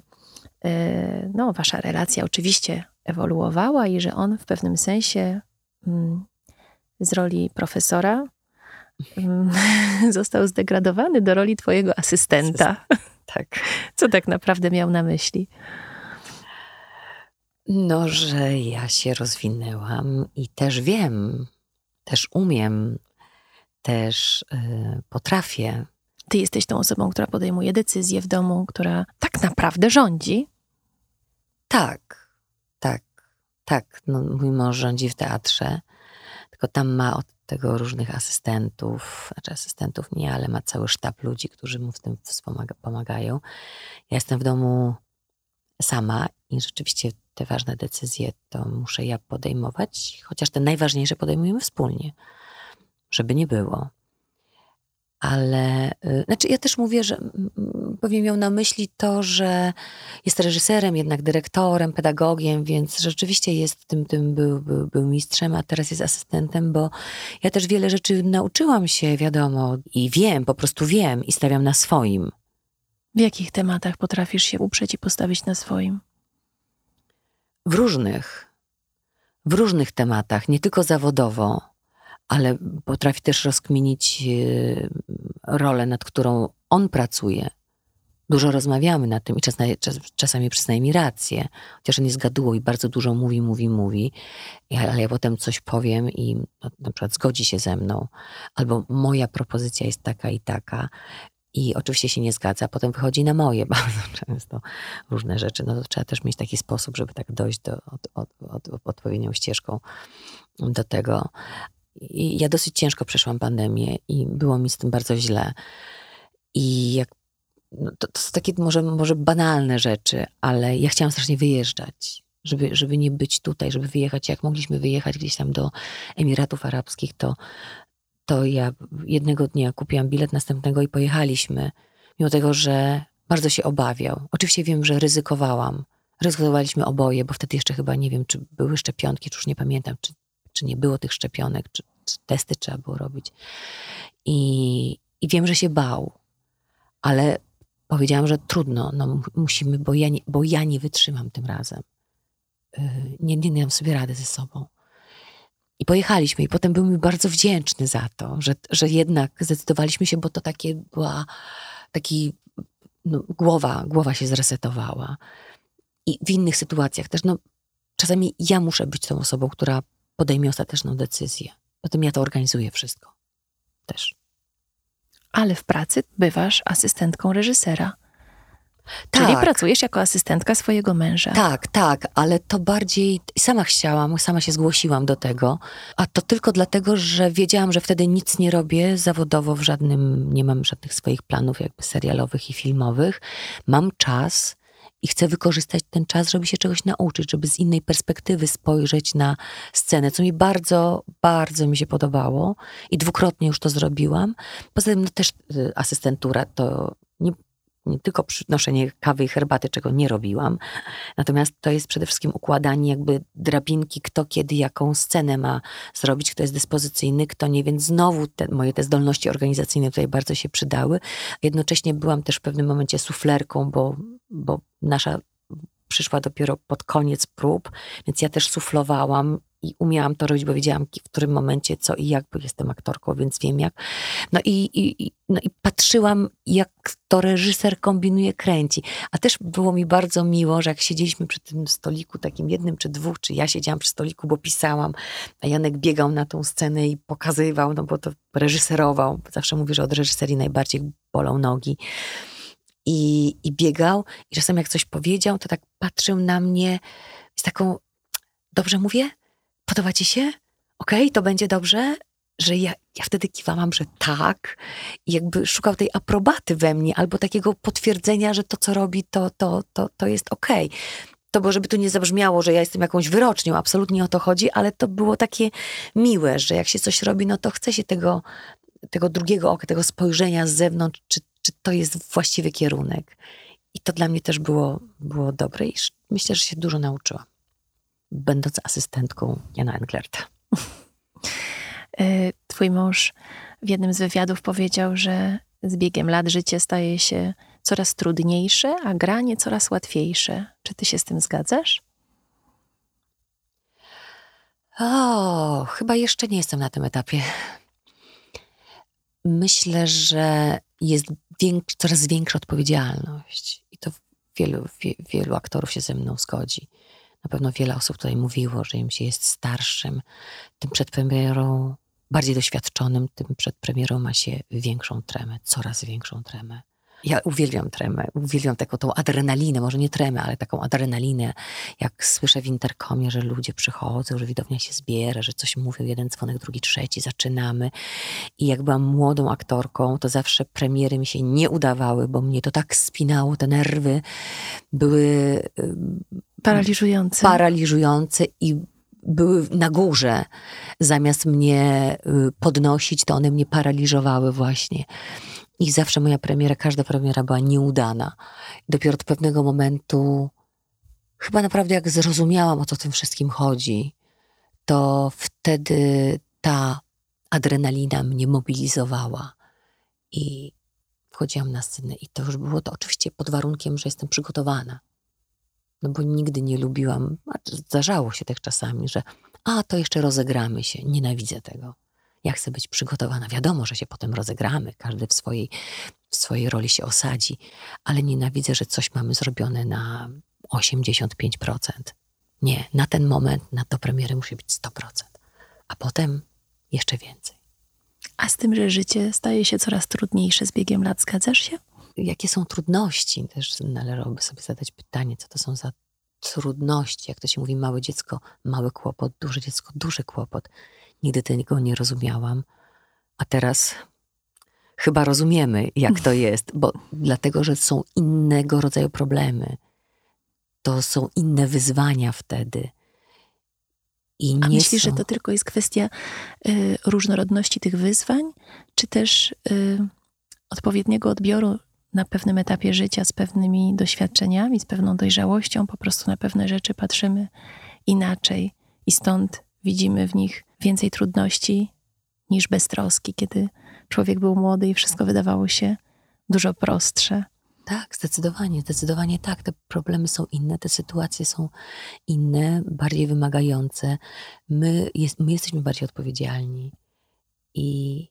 S1: no, Wasza relacja oczywiście ewoluowała i że on w pewnym sensie mm, z roli profesora został zdegradowany do roli twojego asystenta.
S2: Tak.
S1: Co tak naprawdę miał na myśli?
S2: No, że ja się rozwinęłam i też wiem, też umiem, też yy, potrafię.
S1: Ty jesteś tą osobą, która podejmuje decyzje w domu, która tak naprawdę rządzi.
S2: Tak, tak, tak. No, mój mąż rządzi w teatrze, tylko tam ma od tego różnych asystentów, znaczy asystentów nie, ale ma cały sztab ludzi, którzy mu w tym pomagają. Ja jestem w domu sama i rzeczywiście te ważne decyzje to muszę ja podejmować, chociaż te najważniejsze podejmujemy wspólnie, żeby nie było. Ale y, znaczy ja też mówię, że pewnie miał na myśli to, że jest reżyserem, jednak dyrektorem, pedagogiem, więc rzeczywiście jest tym, tym był, był, był mistrzem, a teraz jest asystentem, bo ja też wiele rzeczy nauczyłam się, wiadomo, i wiem, po prostu wiem i stawiam na swoim.
S1: W jakich tematach potrafisz się uprzeć i postawić na swoim?
S2: W różnych. W różnych tematach, nie tylko zawodowo, ale potrafi też rozkminić e, rolę, nad którą on pracuje. Dużo rozmawiamy na tym i czas, czas, czasami przyznaje mi rację, chociaż on jest gaduło i bardzo dużo mówi, mówi, mówi, ale ja potem coś powiem i no, na przykład zgodzi się ze mną, albo moja propozycja jest taka i taka i oczywiście się nie zgadza, potem wychodzi na moje bardzo często różne rzeczy. No to trzeba też mieć taki sposób, żeby tak dojść do, od, od, od, odpowiednią ścieżką do tego. Ja dosyć ciężko przeszłam pandemię i było mi z tym bardzo źle. I jak, no to, to są takie może, może banalne rzeczy, ale ja chciałam strasznie wyjeżdżać. Żeby, żeby nie być tutaj, żeby wyjechać. Jak mogliśmy wyjechać gdzieś tam do Emiratów Arabskich, to, to ja jednego dnia kupiłam bilet następnego i pojechaliśmy. Mimo tego, że bardzo się obawiał. Oczywiście wiem, że ryzykowałam. Ryzykowaliśmy oboje, bo wtedy jeszcze chyba nie wiem, czy były szczepionki, czy już nie pamiętam, czy, czy nie było tych szczepionek, czy, czy testy trzeba było robić. I, I wiem, że się bał, ale powiedziałam, że trudno, no musimy, bo ja nie, bo ja nie wytrzymam tym razem. Nie, nie, nie dam sobie rady ze sobą. I pojechaliśmy, i potem był mi bardzo wdzięczny za to, że, że jednak zdecydowaliśmy się, bo to takie była taki, no, głowa, głowa się zresetowała. I w innych sytuacjach też, no, czasami ja muszę być tą osobą, która podejmie ostateczną decyzję. Potem ja to organizuję wszystko. Też.
S1: Ale w pracy bywasz asystentką reżysera. Tak. Czyli pracujesz jako asystentka swojego męża.
S2: Tak, tak, ale to bardziej sama chciałam, sama się zgłosiłam do tego, a to tylko dlatego, że wiedziałam, że wtedy nic nie robię zawodowo w żadnym, nie mam żadnych swoich planów jakby serialowych i filmowych. Mam czas i chcę wykorzystać ten czas, żeby się czegoś nauczyć, żeby z innej perspektywy spojrzeć na scenę, co mi bardzo, bardzo mi się podobało i dwukrotnie już to zrobiłam. Poza tym no, też y, asystentura to nie, nie tylko przynoszenie kawy i herbaty, czego nie robiłam, natomiast to jest przede wszystkim układanie jakby drabinki, kto kiedy jaką scenę ma zrobić, kto jest dyspozycyjny, kto nie, więc znowu te, moje te zdolności organizacyjne tutaj bardzo się przydały. Jednocześnie byłam też w pewnym momencie suflerką, bo, bo nasza przyszła dopiero pod koniec prób, więc ja też suflowałam i umiałam to robić, bo wiedziałam w którym momencie co i jak, bo jestem aktorką, więc wiem jak. No i, i, no i patrzyłam, jak to reżyser kombinuje, kręci. A też było mi bardzo miło, że jak siedzieliśmy przy tym stoliku, takim jednym czy dwóch, czy ja siedziałam przy stoliku, bo pisałam, a Janek biegał na tą scenę i pokazywał, no bo to reżyserował. Zawsze mówię, że od reżyserii najbardziej bolą nogi. I, i biegał, i czasem jak coś powiedział, to tak patrzył na mnie z taką, dobrze mówię? Podoba ci się? Okej, okay, to będzie dobrze? Że ja, ja wtedy kiwałam, że tak. I jakby szukał tej aprobaty we mnie, albo takiego potwierdzenia, że to, co robi, to, to, to, to jest okej. Okay. To było, żeby tu nie zabrzmiało, że ja jestem jakąś wyrocznią, absolutnie o to chodzi, ale to było takie miłe, że jak się coś robi, no to chce się tego, tego drugiego oka, tego spojrzenia z zewnątrz, czy, czy to jest właściwy kierunek. I to dla mnie też było, było dobre i myślę, że się dużo nauczyłam będąc asystentką Jana Englerta.
S1: E, twój mąż w jednym z wywiadów powiedział, że z biegiem lat życie staje się coraz trudniejsze, a granie coraz łatwiejsze. Czy ty się z tym zgadzasz?
S2: O, chyba jeszcze nie jestem na tym etapie. Myślę, że jest coraz większa odpowiedzialność i to wielu, wie, wielu aktorów się ze mną zgodzi. Na pewno wiele osób tutaj mówiło, że im się jest starszym, tym przed premierą, bardziej doświadczonym, tym przed premierą ma się większą tremę, coraz większą tremę. Ja uwielbiam tremę, uwielbiam taką tą adrenalinę, może nie tremę, ale taką adrenalinę, jak słyszę w interkomie, że ludzie przychodzą, że widownia się zbiera, że coś mówią, jeden dzwonek, drugi, trzeci, zaczynamy. I jak byłam młodą aktorką, to zawsze premiery mi się nie udawały, bo mnie to tak spinało, te nerwy były
S1: paraliżujące.
S2: Paraliżujące i były na górze. Zamiast mnie y, podnosić, to one mnie paraliżowały właśnie. I zawsze moja premiera, każda premiera była nieudana. Dopiero od pewnego momentu, chyba naprawdę jak zrozumiałam, o co tym wszystkim chodzi, to wtedy ta adrenalina mnie mobilizowała. I wchodziłam na scenę i to już było to oczywiście pod warunkiem, że jestem przygotowana. No bo nigdy nie lubiłam, zdarzało się tak czasami, że a to jeszcze rozegramy się. Nienawidzę tego. Ja chcę być przygotowana. Wiadomo, że się potem rozegramy, każdy w swojej, w swojej roli się osadzi, ale nienawidzę, że coś mamy zrobione na 85%. Nie, na ten moment, na to premiery musi być 100%, a potem jeszcze więcej.
S1: A z tym, że życie staje się coraz trudniejsze z biegiem lat, zgadzasz się?
S2: Jakie są trudności? Też należałoby sobie zadać pytanie, co to są za trudności. Jak to się mówi, małe dziecko, mały kłopot, duże dziecko, duży kłopot. Nigdy tego nie rozumiałam. A teraz chyba rozumiemy, jak to jest, bo dlatego, że są innego rodzaju problemy. To są inne wyzwania wtedy.
S1: I A myślisz, są... że to tylko jest kwestia y, różnorodności tych wyzwań, czy też y, odpowiedniego odbioru na pewnym etapie życia z pewnymi doświadczeniami, z pewną dojrzałością, po prostu na pewne rzeczy patrzymy inaczej i stąd widzimy w nich więcej trudności niż beztroski, kiedy człowiek był młody i wszystko wydawało się dużo prostsze.
S2: Tak, zdecydowanie, zdecydowanie tak. Te problemy są inne, te sytuacje są inne, bardziej wymagające. My, jest, my jesteśmy bardziej odpowiedzialni i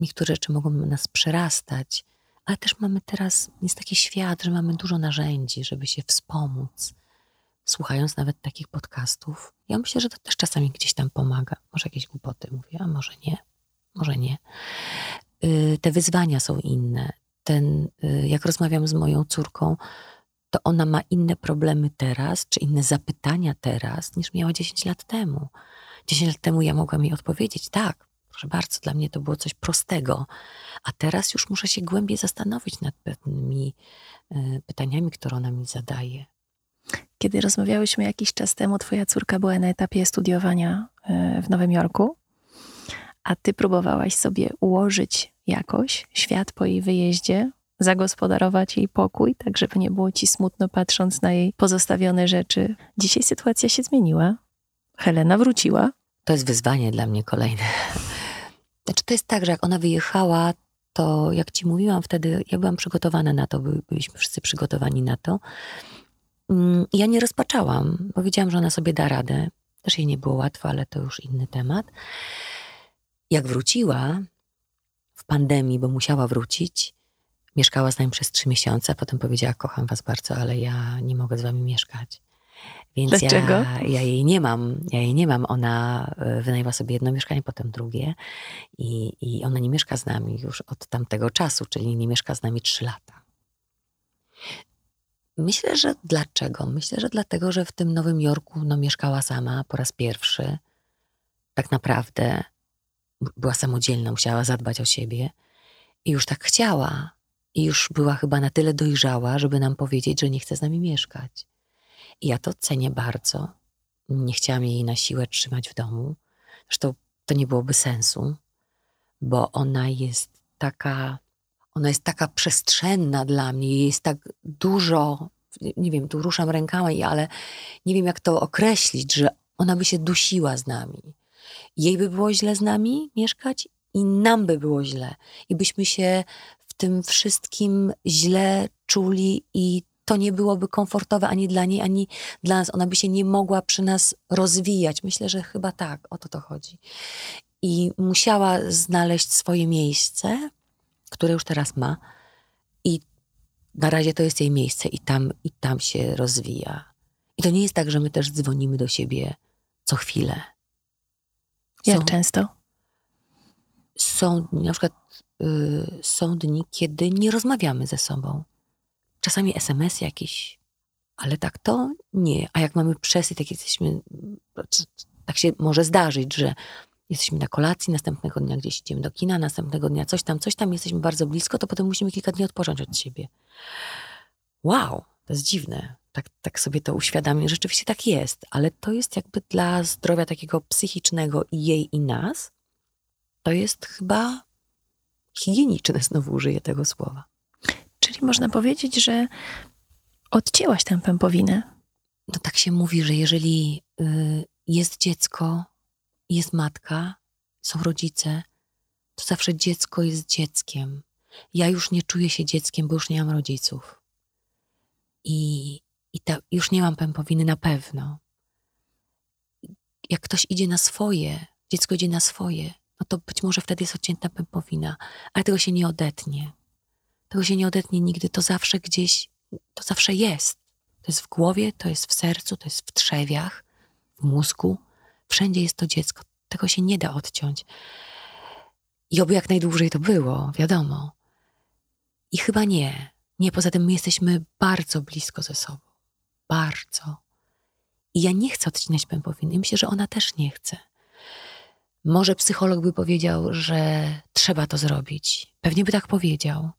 S2: niektóre rzeczy mogą nas przerastać, ale też mamy teraz, jest taki świat, że mamy dużo narzędzi, żeby się wspomóc. Słuchając nawet takich podcastów, ja myślę, że to też czasami gdzieś tam pomaga. Może jakieś głupoty mówię, a może nie, może nie. Yy, te wyzwania są inne ten, y, jak rozmawiam z moją córką, to ona ma inne problemy teraz, czy inne zapytania teraz, niż miała 10 lat temu. 10 lat temu ja mogłam jej odpowiedzieć, tak, proszę bardzo, dla mnie to było coś prostego, a teraz już muszę się głębiej zastanowić nad pewnymi y, pytaniami, które ona mi zadaje.
S1: Kiedy rozmawiałyśmy jakiś czas temu, twoja córka była na etapie studiowania y, w Nowym Jorku, a ty próbowałaś sobie ułożyć jakoś świat po jej wyjeździe, zagospodarować jej pokój, tak żeby nie było ci smutno patrząc na jej pozostawione rzeczy. Dzisiaj sytuacja się zmieniła. Helena wróciła.
S2: To jest wyzwanie dla mnie kolejne. Znaczy, to jest tak, że jak ona wyjechała, to jak ci mówiłam wtedy, ja byłam przygotowana na to, byliśmy wszyscy przygotowani na to. Mm, ja nie rozpaczałam, bo wiedziałam, że ona sobie da radę. Też jej nie było łatwo, ale to już inny temat. Jak wróciła, w pandemii, bo musiała wrócić. Mieszkała z nami przez trzy miesiące, a potem powiedziała: Kocham was bardzo, ale ja nie mogę z wami mieszkać. Więc
S1: Dlaczego?
S2: Ja, ja jej nie mam. Ja jej nie mam. Ona e, wynajęła sobie jedno mieszkanie, potem drugie. I, I ona nie mieszka z nami już od tamtego czasu, czyli nie mieszka z nami trzy lata. Myślę, że dlaczego? Myślę, że dlatego, że w tym Nowym Jorku no, mieszkała sama po raz pierwszy. Tak naprawdę była samodzielna, musiała zadbać o siebie i już tak chciała. I już była chyba na tyle dojrzała, żeby nam powiedzieć, że nie chce z nami mieszkać. I ja to cenię bardzo. Nie chciałam jej na siłę trzymać w domu. Zresztą to nie byłoby sensu, bo ona jest taka, ona jest taka przestrzenna dla mnie, jest tak dużo, nie wiem, tu ruszam rękami, ale nie wiem jak to określić, że ona by się dusiła z nami jej by było źle z nami mieszkać i nam by było źle. I byśmy się w tym wszystkim źle czuli i to nie byłoby komfortowe ani dla niej, ani dla nas. Ona by się nie mogła przy nas rozwijać. Myślę, że chyba tak, o to to chodzi. I musiała znaleźć swoje miejsce, które już teraz ma. I na razie to jest jej miejsce i tam, i tam się rozwija. I to nie jest tak, że my też dzwonimy do siebie co chwilę.
S1: Jak są, często?
S2: Są na przykład y, są dni, kiedy nie rozmawiamy ze sobą. Czasami SMS jakiś, ale tak to nie. A jak mamy przesyt, jak jesteśmy, tak się może zdarzyć, że jesteśmy na kolacji, następnego dnia gdzieś idziemy do kina, następnego dnia coś tam, coś tam, jesteśmy bardzo blisko, to potem musimy kilka dni odpocząć od siebie. Wow, to jest dziwne. Tak, tak sobie to uświadamiam. Rzeczywiście tak jest, ale to jest jakby dla zdrowia takiego psychicznego i jej, i nas, to jest chyba higieniczne, znowu użyję tego słowa.
S1: Czyli można powiedzieć, że odcięłaś tę pępowinę.
S2: No tak się mówi, że jeżeli y, jest dziecko, jest matka, są rodzice, to zawsze dziecko jest dzieckiem. Ja już nie czuję się dzieckiem, bo już nie mam rodziców. I, i ta, już nie mam pępowiny na pewno. Jak ktoś idzie na swoje, dziecko idzie na swoje, no to być może wtedy jest odcięta pępowina, ale tego się nie odetnie. Tego się nie odetnie nigdy, to zawsze gdzieś, to zawsze jest. To jest w głowie, to jest w sercu, to jest w trzewiach, w mózgu. Wszędzie jest to dziecko. Tego się nie da odciąć. I oby jak najdłużej to było, wiadomo. I chyba nie. Nie, poza tym my jesteśmy bardzo blisko ze sobą. Bardzo. I ja nie chcę odcinać pępowiny. Myślę, że ona też nie chce. Może psycholog by powiedział, że trzeba to zrobić. Pewnie by tak powiedział.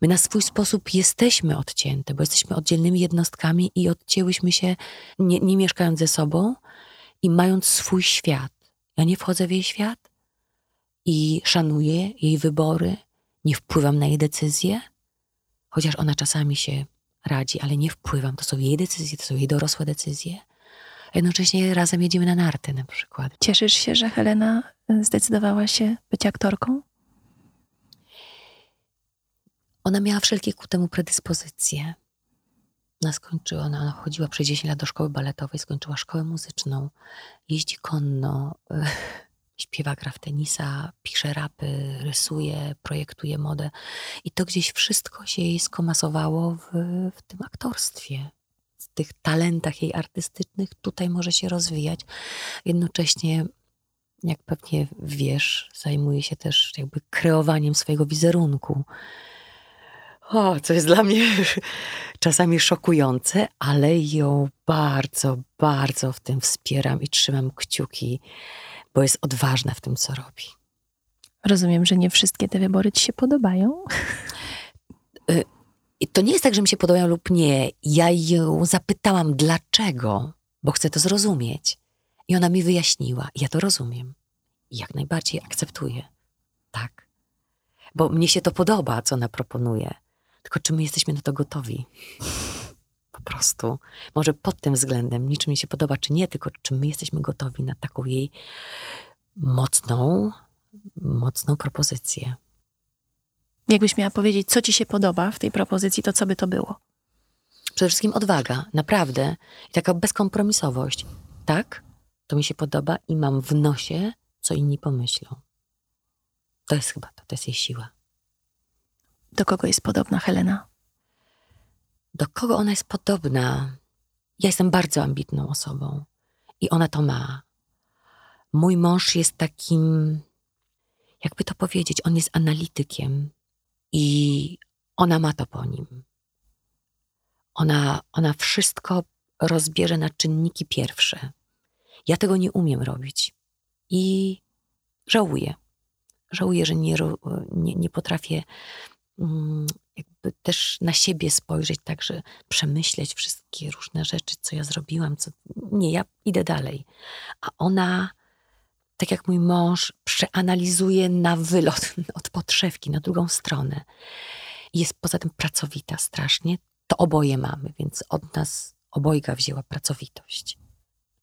S2: My na swój sposób jesteśmy odcięte, bo jesteśmy oddzielnymi jednostkami i odcięłyśmy się, nie, nie mieszkając ze sobą i mając swój świat. Ja nie wchodzę w jej świat i szanuję jej wybory, nie wpływam na jej decyzje, chociaż ona czasami się radzi, ale nie wpływam. To są jej decyzje, to są jej dorosłe decyzje. Jednocześnie razem jedziemy na narty na przykład.
S1: Cieszysz się, że Helena zdecydowała się być aktorką?
S2: Ona miała wszelkie ku temu predyspozycje. Ona skończyła, ona chodziła przez 10 lat do szkoły baletowej, skończyła szkołę muzyczną, jeździ konno, śpiewa, gra w tenisa, pisze rapy, rysuje, projektuje modę. I to gdzieś wszystko się jej skomasowało w, w tym aktorstwie. W tych talentach jej artystycznych tutaj może się rozwijać. Jednocześnie, jak pewnie wiesz, zajmuje się też jakby kreowaniem swojego wizerunku. O, co jest dla mnie czasami szokujące, ale ją bardzo, bardzo w tym wspieram i trzymam kciuki bo jest odważna w tym, co robi.
S1: Rozumiem, że nie wszystkie te wybory ci się podobają.
S2: Y, I to nie jest tak, że mi się podobają lub nie. Ja ją zapytałam, dlaczego, bo chcę to zrozumieć. I ona mi wyjaśniła. Ja to rozumiem. I jak najbardziej akceptuję. Tak. Bo mnie się to podoba, co ona proponuje. Tylko czy my jesteśmy na to gotowi? Po prostu. Może pod tym względem, niczym mi się podoba, czy nie, tylko czy my jesteśmy gotowi na taką jej mocną, mocną propozycję.
S1: Jakbyś miała powiedzieć, co ci się podoba w tej propozycji, to co by to było?
S2: Przede wszystkim odwaga, naprawdę. I taka bezkompromisowość. Tak, to mi się podoba i mam w nosie, co inni pomyślą. To jest chyba to, to jest jej siła.
S1: Do kogo jest podobna Helena?
S2: Do kogo ona jest podobna? Ja jestem bardzo ambitną osobą i ona to ma. Mój mąż jest takim, jakby to powiedzieć, on jest analitykiem i ona ma to po nim. Ona, ona wszystko rozbierze na czynniki pierwsze. Ja tego nie umiem robić i żałuję. Żałuję, że nie, nie, nie potrafię jakby też na siebie spojrzeć, także przemyśleć wszystkie różne rzeczy, co ja zrobiłam. Co... Nie, ja idę dalej. A ona tak jak mój mąż, przeanalizuje na wylot od podszewki na drugą stronę. Jest poza tym pracowita strasznie. To oboje mamy, więc od nas obojga wzięła pracowitość.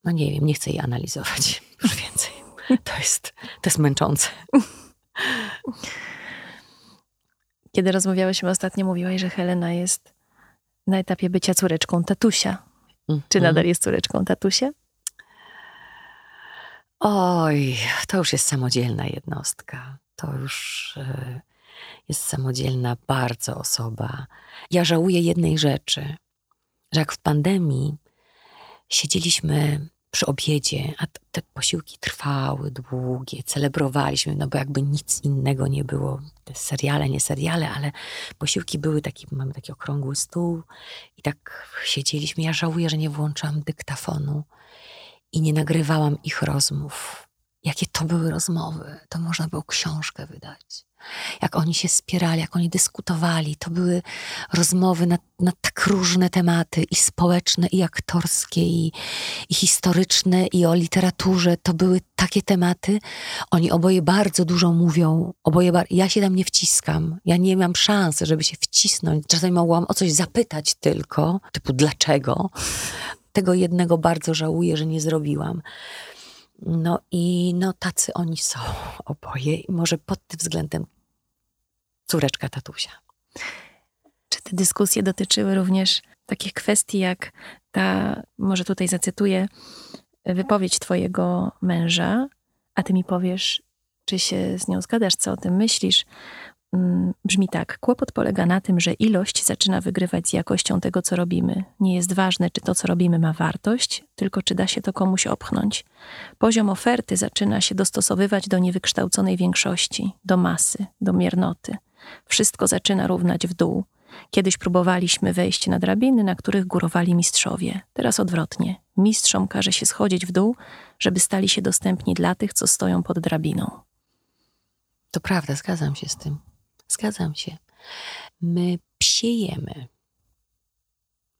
S2: No nie wiem, nie chcę jej analizować już więcej. To jest, to jest męczące.
S1: Kiedy rozmawiałyśmy ostatnio, mówiłaś, że Helena jest na etapie bycia córeczką tatusia. Czy nadal mhm. jest córeczką tatusia?
S2: Oj, to już jest samodzielna jednostka. To już y, jest samodzielna bardzo osoba. Ja żałuję jednej rzeczy, że jak w pandemii siedzieliśmy przy obiedzie, a te posiłki trwały, długie, celebrowaliśmy, no bo jakby nic innego nie było. Te seriale, nie seriale, ale posiłki były taki, mamy taki okrągły stół i tak siedzieliśmy. Ja żałuję, że nie włączałam dyktafonu i nie nagrywałam ich rozmów. Jakie to były rozmowy, to można było książkę wydać. Jak oni się spierali, jak oni dyskutowali, to były rozmowy na na tak różne tematy, i społeczne, i aktorskie, i, i historyczne, i o literaturze. To były takie tematy. Oni oboje bardzo dużo mówią, oboje bar- ja się tam nie wciskam. Ja nie mam szansy, żeby się wcisnąć. Czasami mogłam o coś zapytać tylko, typu dlaczego. Tego jednego bardzo żałuję, że nie zrobiłam. No i no tacy oni są oboje. I może pod tym względem córeczka tatusia.
S1: Te dyskusje dotyczyły również takich kwestii jak ta, może tutaj zacytuję, wypowiedź twojego męża, a ty mi powiesz, czy się z nią zgadzasz, co o tym myślisz. Mm, brzmi tak: Kłopot polega na tym, że ilość zaczyna wygrywać z jakością tego, co robimy. Nie jest ważne, czy to, co robimy, ma wartość, tylko czy da się to komuś opchnąć. Poziom oferty zaczyna się dostosowywać do niewykształconej większości, do masy, do miernoty. Wszystko zaczyna równać w dół. Kiedyś próbowaliśmy wejść na drabiny, na których górowali mistrzowie. Teraz odwrotnie. Mistrzom każe się schodzić w dół, żeby stali się dostępni dla tych, co stoją pod drabiną.
S2: To prawda, zgadzam się z tym. Zgadzam się. My psiejemy.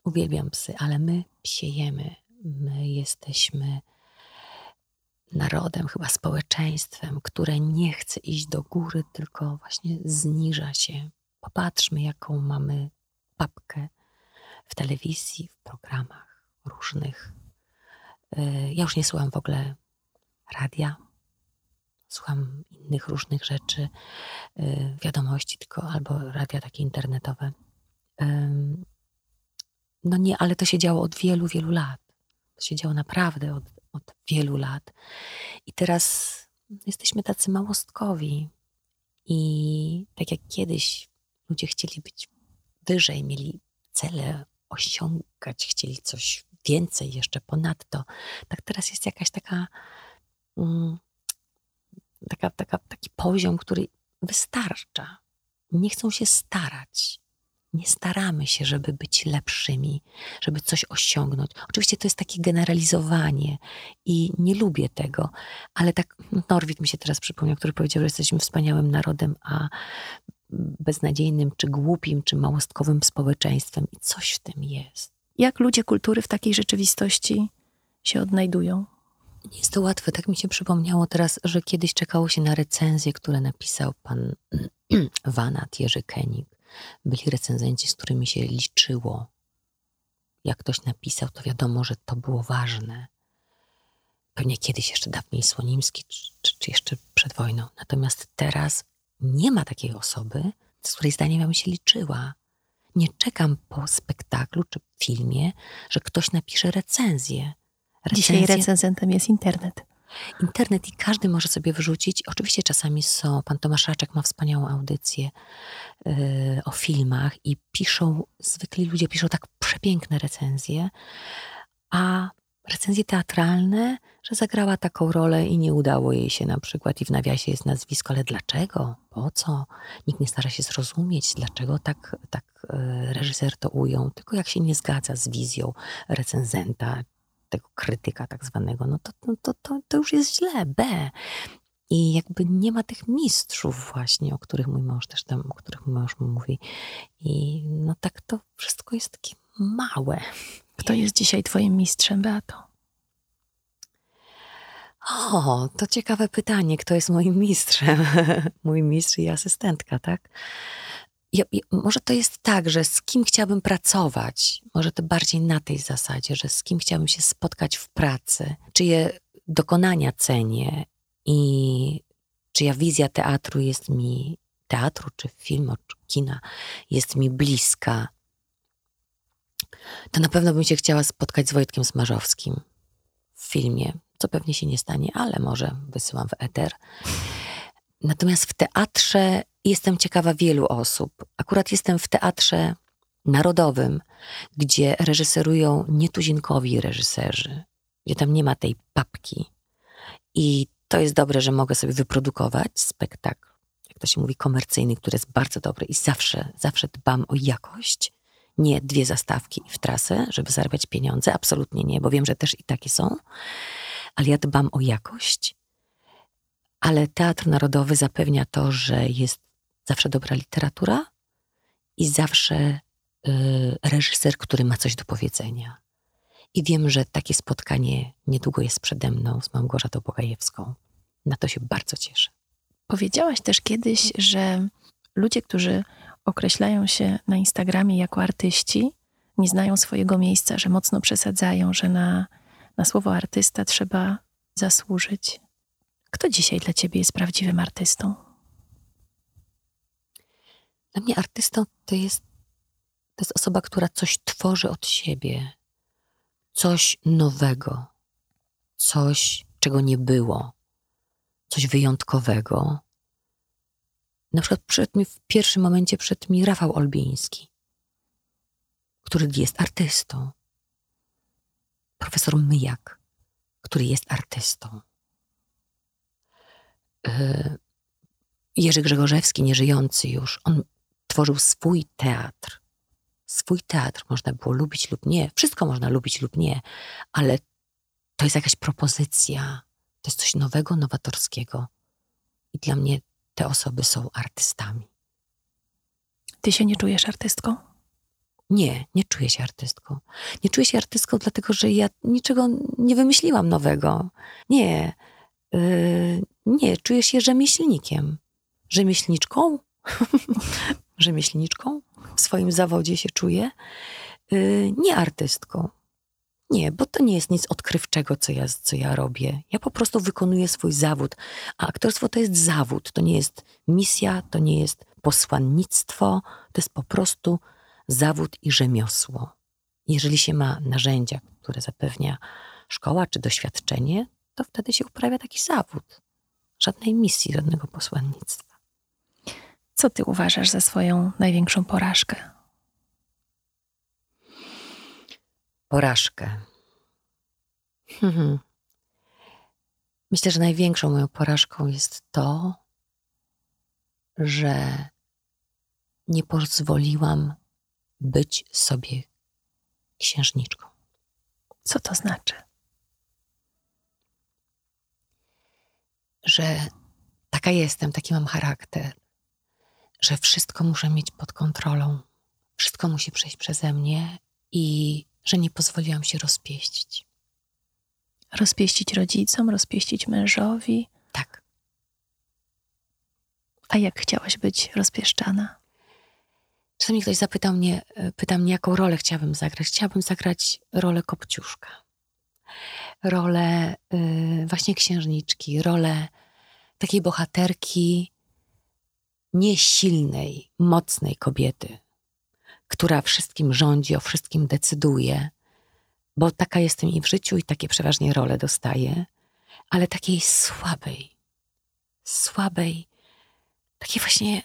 S2: Uwielbiam psy, ale my psiejemy. My jesteśmy narodem, chyba społeczeństwem, które nie chce iść do góry, tylko właśnie zniża się. Popatrzmy, jaką mamy papkę w telewizji, w programach różnych. Y, ja już nie słucham w ogóle radia, słucham innych różnych rzeczy, y, wiadomości, tylko albo radia takie internetowe. No nie, ale to się działo od wielu, wielu lat. To się działo naprawdę od, od wielu lat. I teraz jesteśmy tacy małostkowi. I tak jak kiedyś ludzie chcieli być wyżej, mieli cele osiągać, chcieli coś więcej jeszcze ponadto, tak teraz jest jakaś taka mm, taka, taka, taki poziom, który wystarcza. Nie chcą się starać. Nie staramy się, żeby być lepszymi, żeby coś osiągnąć. Oczywiście to jest takie generalizowanie i nie lubię tego, ale tak Norwid mi się teraz przypomniał, który powiedział, że jesteśmy wspaniałym narodem, a beznadziejnym, czy głupim, czy małostkowym społeczeństwem i coś w tym jest.
S1: Jak ludzie kultury w takiej rzeczywistości się odnajdują?
S2: Nie jest to łatwe. Tak mi się przypomniało teraz, że kiedyś czekało się na recenzję, które napisał pan Wanat Jerzy Kenik. Byli recenzenci, z którymi się liczyło. Jak ktoś napisał, to wiadomo, że to było ważne. Pewnie kiedyś jeszcze dawniej Słonimski, czy, czy jeszcze przed wojną. Natomiast teraz nie ma takiej osoby, z której zdaniem ja bym się liczyła. Nie czekam po spektaklu czy filmie, że ktoś napisze recenzję
S1: recenzję. Dzisiaj recenzentem jest internet.
S2: Internet i każdy może sobie wyrzucić. Oczywiście czasami są. Pan Tomasz Raczek ma wspaniałą audycję yy, o filmach i piszą, zwykli ludzie piszą tak przepiękne recenzje, a recenzje teatralne, że zagrała taką rolę i nie udało jej się na przykład i w nawiasie jest nazwisko, ale dlaczego? Po co? Nikt nie stara się zrozumieć, dlaczego tak, tak yy, reżyser to ujął, tylko jak się nie zgadza z wizją recenzenta tego krytyka tak zwanego, no to, no to, to, to już jest źle, B. I jakby nie ma tych mistrzów właśnie, o których mój mąż też tam, o których mój mąż mówi. I no tak to wszystko jest takie małe.
S1: Kto jest dzisiaj twoim mistrzem, Beato?
S2: O, to ciekawe pytanie. Kto jest moim mistrzem? Mój mistrz i asystentka, tak? ja, ja, może to jest tak, że z kim chciałabym pracować, może to bardziej na tej zasadzie, że z kim chciałabym się spotkać w pracy, czyje dokonania cenię i czyja wizja teatru jest mi, teatru czy filmu, czy kina jest mi bliska, to na pewno bym się chciała spotkać z Wojtkiem Smarzowskim w filmie, co pewnie się nie stanie, ale może wysyłam w eter. Natomiast w teatrze jestem ciekawa wielu osób. Akurat jestem w teatrze narodowym, gdzie reżyserują nietuzinkowi reżyserzy, gdzie tam nie ma tej papki. I to jest dobre, że mogę sobie wyprodukować spektakl, jak to się mówi, komercyjny, który jest bardzo dobry i zawsze, zawsze dbam o jakość. Nie dwie zastawki w trasę, żeby zarabiać pieniądze, absolutnie nie, bo wiem, że też i takie są, ale ja dbam o jakość. Ale Teatr Narodowy zapewnia to, że jest zawsze dobra literatura i zawsze y, reżyser, który ma coś do powiedzenia. I wiem, że takie spotkanie niedługo jest przede mną z Małgorzatą Bogajewską. Na to się bardzo cieszę.
S1: Powiedziałaś też kiedyś, że ludzie, którzy określają się na Instagramie jako artyści, nie znają swojego miejsca, że mocno przesadzają, że na, na słowo artysta trzeba zasłużyć. Kto dzisiaj dla ciebie jest prawdziwym artystą?
S2: Dla mnie artystą to jest, to jest osoba, która coś tworzy od siebie, coś nowego, coś, czego nie było, coś wyjątkowego. Na przykład przed mi, w pierwszym momencie przed mi Rafał Olbiński, który jest artystą. Profesor Myjak, który jest artystą. E, Jerzy Grzegorzewski, nieżyjący już, on tworzył swój teatr. Swój teatr można było lubić lub nie. Wszystko można lubić lub nie, ale to jest jakaś propozycja. To jest coś nowego, nowatorskiego. I dla mnie te osoby są artystami.
S1: Ty się nie czujesz artystką?
S2: Nie, nie czuję się artystką. Nie czuję się artystką, dlatego że ja niczego nie wymyśliłam nowego. Nie. Yy, nie, czuję się rzemieślnikiem. Rzemieślniczką? rzemieślniczką? W swoim zawodzie się czuję. Yy, nie artystką. Nie, bo to nie jest nic odkrywczego, co ja, co ja robię. Ja po prostu wykonuję swój zawód. A aktorstwo to jest zawód, to nie jest misja, to nie jest posłannictwo, to jest po prostu zawód i rzemiosło. Jeżeli się ma narzędzia, które zapewnia szkoła czy doświadczenie, to wtedy się uprawia taki zawód. Żadnej misji, żadnego posłannictwa.
S1: Co ty uważasz za swoją największą porażkę?
S2: Porażkę. Hmm. Myślę, że największą moją porażką jest to, że nie pozwoliłam być sobie księżniczką.
S1: Co to znaczy?
S2: Że taka jestem, taki mam charakter, że wszystko muszę mieć pod kontrolą, wszystko musi przejść przeze mnie i że nie pozwoliłam się rozpieścić.
S1: Rozpieścić rodzicom, rozpieścić mężowi.
S2: Tak.
S1: A jak chciałaś być rozpieszczana?
S2: Czasami ktoś zapytał mnie, e, pyta mnie, jaką rolę chciałabym zagrać. Chciałabym zagrać rolę kopciuszka. Rolę y, właśnie księżniczki, rolę takiej bohaterki niesilnej, mocnej kobiety, która wszystkim rządzi, o wszystkim decyduje, bo taka jestem i w życiu, i takie przeważnie role dostaję, ale takiej słabej, słabej, takiej właśnie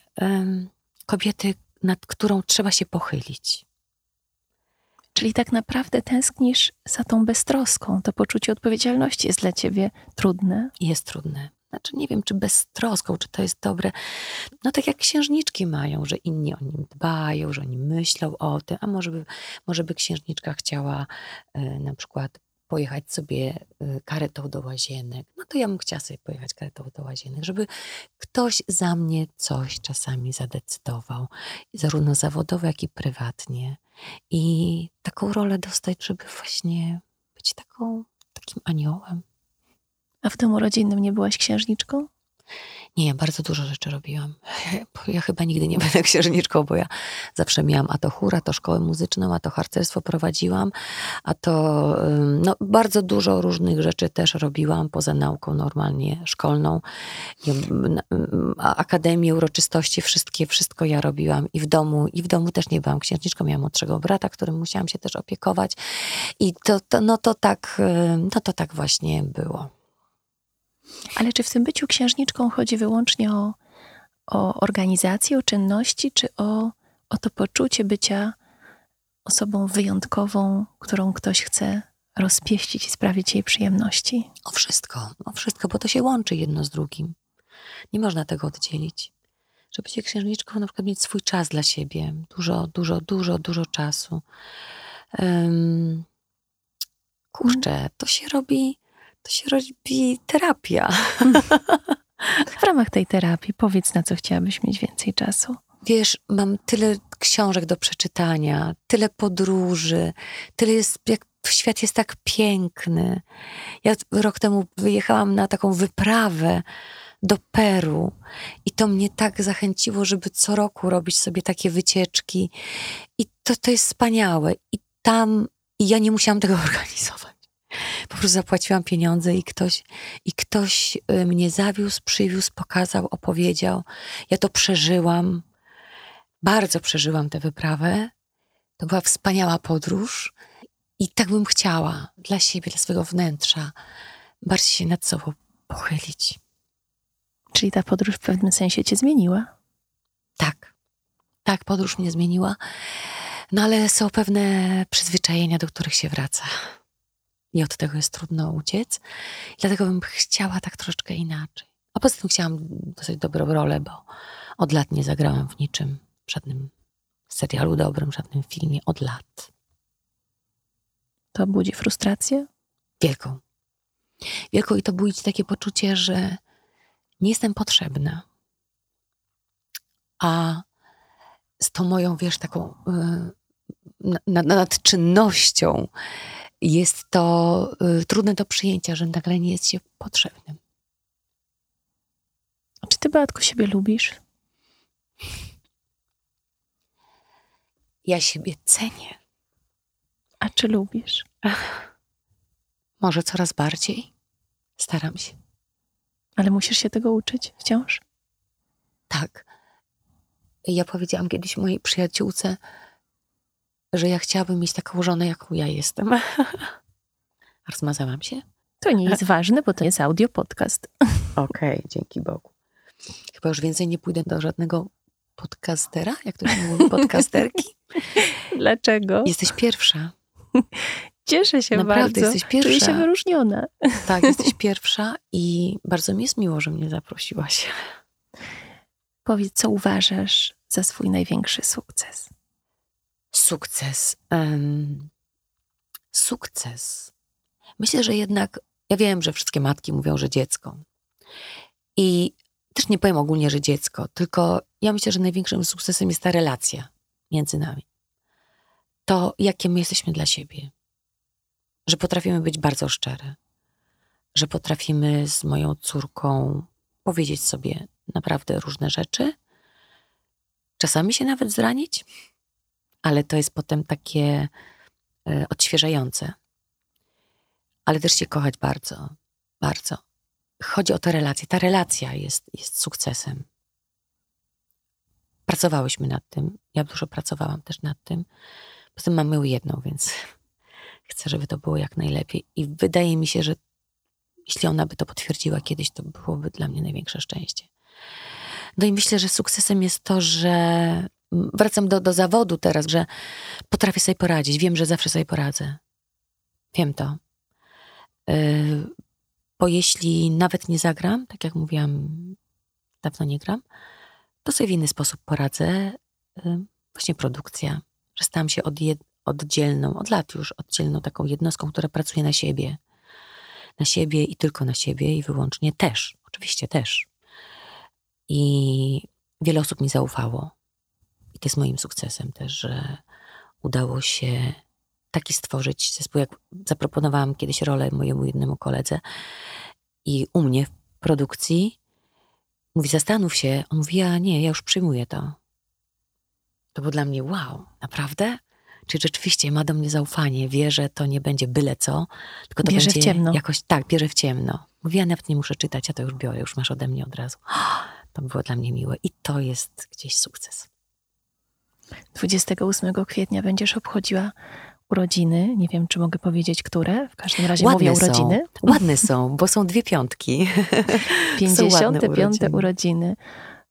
S2: kobiety, nad którą trzeba się pochylić.
S1: Czyli tak naprawdę tęsknisz za tą beztroską. To poczucie odpowiedzialności jest dla ciebie trudne.
S2: Jest trudne. Znaczy, nie wiem, czy beztroską, czy to jest dobre. No tak jak księżniczki mają, że inni o nim dbają, że oni myślą o tym, a może by, może by księżniczka chciała y, na przykład pojechać sobie y, karetą do łazienek, no to ja bym chciała sobie pojechać karetą do łazienek, żeby ktoś za mnie coś czasami zadecydował, zarówno zawodowo, jak i prywatnie. I taką rolę dostać, żeby właśnie być taką, takim aniołem.
S1: A w domu rodzinnym nie byłaś księżniczką?
S2: Nie, ja bardzo dużo rzeczy robiłam. Ja, chyba nigdy nie będę księżniczką, bo ja zawsze miałam a to chór, a to szkołę muzyczną, a to harcerstwo prowadziłam, a to no, bardzo dużo różnych rzeczy też robiłam poza nauką normalnie szkolną. Akademię, uroczystości, wszystkie, wszystko ja robiłam i w domu, i w domu też nie byłam księżniczką. Miałam młodszego brata, którym musiałam się też opiekować i to, to, no, to, tak, no, to tak właśnie było.
S1: Ale czy w tym byciu księżniczką chodzi wyłącznie o, o organizację, o czynności, czy o, o to poczucie bycia osobą wyjątkową, którą ktoś chce rozpieścić i sprawić jej przyjemności?
S2: O wszystko, o wszystko, bo to się łączy jedno z drugim. Nie można tego oddzielić. Żeby być księżniczką, na przykład mieć swój czas dla siebie, dużo, dużo, dużo, dużo czasu. Um, kurczę, to się robi to się robi terapia.
S1: W ramach tej terapii powiedz, na co chciałabyś mieć więcej czasu.
S2: wiesz, mam tyle książek do przeczytania, tyle podróży, tyle jest, jak świat jest tak piękny. Ja rok temu wyjechałam na taką wyprawę do Peru i to mnie tak zachęciło, żeby co roku robić sobie takie wycieczki. I to, to jest wspaniałe. I tam i ja nie musiałam tego organizować. Po prostu zapłaciłam pieniądze i ktoś, i ktoś y, mnie zawiózł, przywiózł, pokazał, opowiedział. Ja to przeżyłam. Bardzo przeżyłam tę wyprawę. To była wspaniała podróż. I tak bym chciała dla siebie, dla swojego wnętrza, bardziej się nad sobą pochylić.
S1: Czyli ta podróż w pewnym sensie cię zmieniła?
S2: Tak. Tak, podróż mnie zmieniła. No ale są pewne przyzwyczajenia, do których się wraca. I od tego jest trudno uciec. Dlatego bym chciała tak troszeczkę inaczej. A poza tym chciałam dosyć dobrą rolę, bo od lat nie zagrałam w niczym, w żadnym serialu dobrym, w żadnym filmie. Od lat.
S1: To budzi frustrację?
S2: Wielką. Wielką i to budzi takie poczucie, że nie jestem potrzebna. A z tą moją, wiesz, taką y, nad czynnością jest to y, trudne do przyjęcia, że nagle nie jest się potrzebnym.
S1: Czy ty, Beatko, siebie lubisz?
S2: Ja siebie cenię.
S1: A czy lubisz?
S2: Ach, może coraz bardziej. Staram się.
S1: Ale musisz się tego uczyć wciąż?
S2: Tak. Ja powiedziałam kiedyś mojej przyjaciółce, że ja chciałabym mieć taką żonę, jaką ja jestem. Rozmazałam się?
S1: To nie jest ważne, bo to jest audio podcast.
S2: Okej, okay, dzięki Bogu. Chyba już więcej nie pójdę do żadnego podcastera, jak to się mówi, podcasterki.
S1: Dlaczego?
S2: Jesteś pierwsza.
S1: Cieszę się
S2: Naprawdę,
S1: bardzo.
S2: jesteś pierwsza.
S1: Czuję się wyróżniona.
S2: Tak, jesteś pierwsza i bardzo mi jest miło, że mnie zaprosiłaś.
S1: Powiedz, co uważasz za swój największy sukces?
S2: Sukces. Um, sukces. Myślę, że jednak, ja wiem, że wszystkie matki mówią, że dziecko. I też nie powiem ogólnie, że dziecko, tylko ja myślę, że największym sukcesem jest ta relacja między nami. To, jakie my jesteśmy dla siebie. Że potrafimy być bardzo szczere. Że potrafimy z moją córką powiedzieć sobie naprawdę różne rzeczy. Czasami się nawet zranić, ale to jest potem takie y, odświeżające. Ale też się kochać bardzo, bardzo. Chodzi o tę relację. Ta relacja jest, jest sukcesem. Pracowałyśmy nad tym. Ja dużo pracowałam też nad tym. Poza tym mamy jedną, więc chcę, żeby to było jak najlepiej. I wydaje mi się, że jeśli ona by to potwierdziła kiedyś, to byłoby dla mnie największe szczęście. No i myślę, że sukcesem jest to, że wracam do, do zawodu teraz, że potrafię sobie poradzić. Wiem, że zawsze sobie poradzę. Wiem to. Yy, bo jeśli nawet nie zagram, tak jak mówiłam, dawno nie gram, to sobie w inny sposób poradzę. Yy, właśnie produkcja, że stałam się odjed- oddzielną, od lat już oddzielną taką jednostką, która pracuje na siebie. Na siebie i tylko na siebie i wyłącznie też. Oczywiście też. I wiele osób mi zaufało. To jest moim sukcesem też, że udało się taki stworzyć zespół, jak zaproponowałam kiedyś rolę mojemu jednemu koledze i u mnie w produkcji mówi, zastanów się. On mówi, ja nie, ja już przyjmuję to. To było dla mnie wow, naprawdę? Czy rzeczywiście ma do mnie zaufanie, wie, że to nie będzie byle co, tylko to
S1: bierze
S2: będzie
S1: w ciemno.
S2: jakoś, tak, bierze w ciemno. Mówi, ja nawet nie muszę czytać, ja to już biorę, już masz ode mnie od razu. To było dla mnie miłe i to jest gdzieś sukces.
S1: 28 kwietnia będziesz obchodziła urodziny. Nie wiem, czy mogę powiedzieć, które. W każdym razie
S2: Ładne
S1: mówię urodziny.
S2: Są. Ładne są, bo są dwie piątki.
S1: 55 urodziny. urodziny.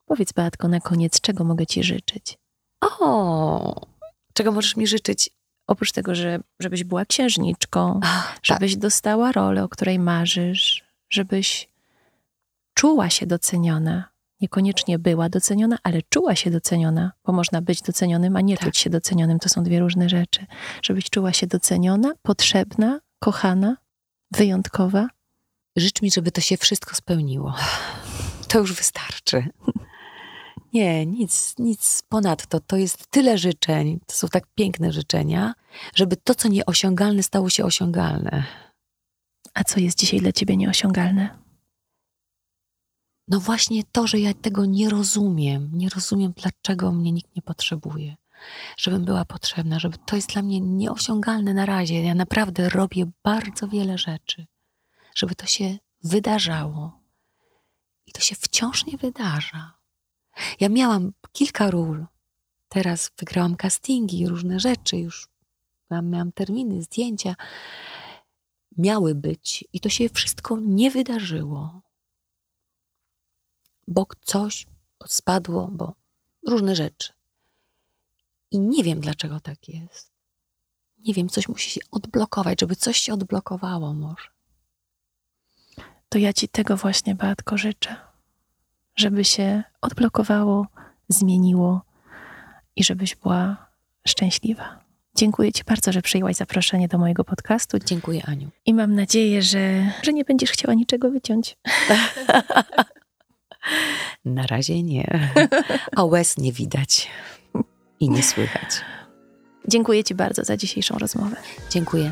S1: Powiedz, Beatko, na koniec, czego mogę ci życzyć?
S2: O, czego możesz mi życzyć?
S1: Oprócz tego, że, żebyś była księżniczką,
S2: Ach,
S1: żebyś tak. dostała rolę, o której marzysz, żebyś czuła się doceniona, niekoniecznie była doceniona, ale czuła się doceniona, bo można być docenionym, a nie tak. czuć się docenionym. To są dwie różne rzeczy. Żebyś czuła się doceniona, potrzebna, kochana, wyjątkowa.
S2: Życz mi, żeby to się wszystko spełniło. To już wystarczy. Nie, nic, nic ponadto. To jest tyle życzeń, to są tak piękne życzenia, żeby to, co nieosiągalne, stało się osiągalne.
S1: A co jest dzisiaj dla ciebie nieosiągalne?
S2: No właśnie to, że ja tego nie rozumiem. Nie rozumiem, dlaczego mnie nikt nie potrzebuje. Żebym była potrzebna, żeby to jest dla mnie nieosiągalne na razie. Ja naprawdę robię bardzo wiele rzeczy, żeby to się wydarzało. I to się wciąż nie wydarza. Ja miałam kilka ról. Teraz wygrałam castingi, różne rzeczy, już miałam, terminy, zdjęcia. Miały być i to się wszystko nie wydarzyło. Bo coś spadło, bo różne rzeczy. I nie wiem, dlaczego tak jest. Nie wiem, coś musi się odblokować, żeby coś się odblokowało może.
S1: To ja ci tego właśnie, Beatko, życzę. Żeby się odblokowało, zmieniło i żebyś była szczęśliwa. Dziękuję Ci bardzo, że przyjęłaś zaproszenie do mojego podcastu.
S2: Dziękuję, Aniu.
S1: I mam nadzieję, że, że nie będziesz chciała niczego wyciąć.
S2: Na razie nie. A łez nie widać i nie słychać.
S1: Dziękuję Ci bardzo za dzisiejszą rozmowę.
S2: Dziękuję.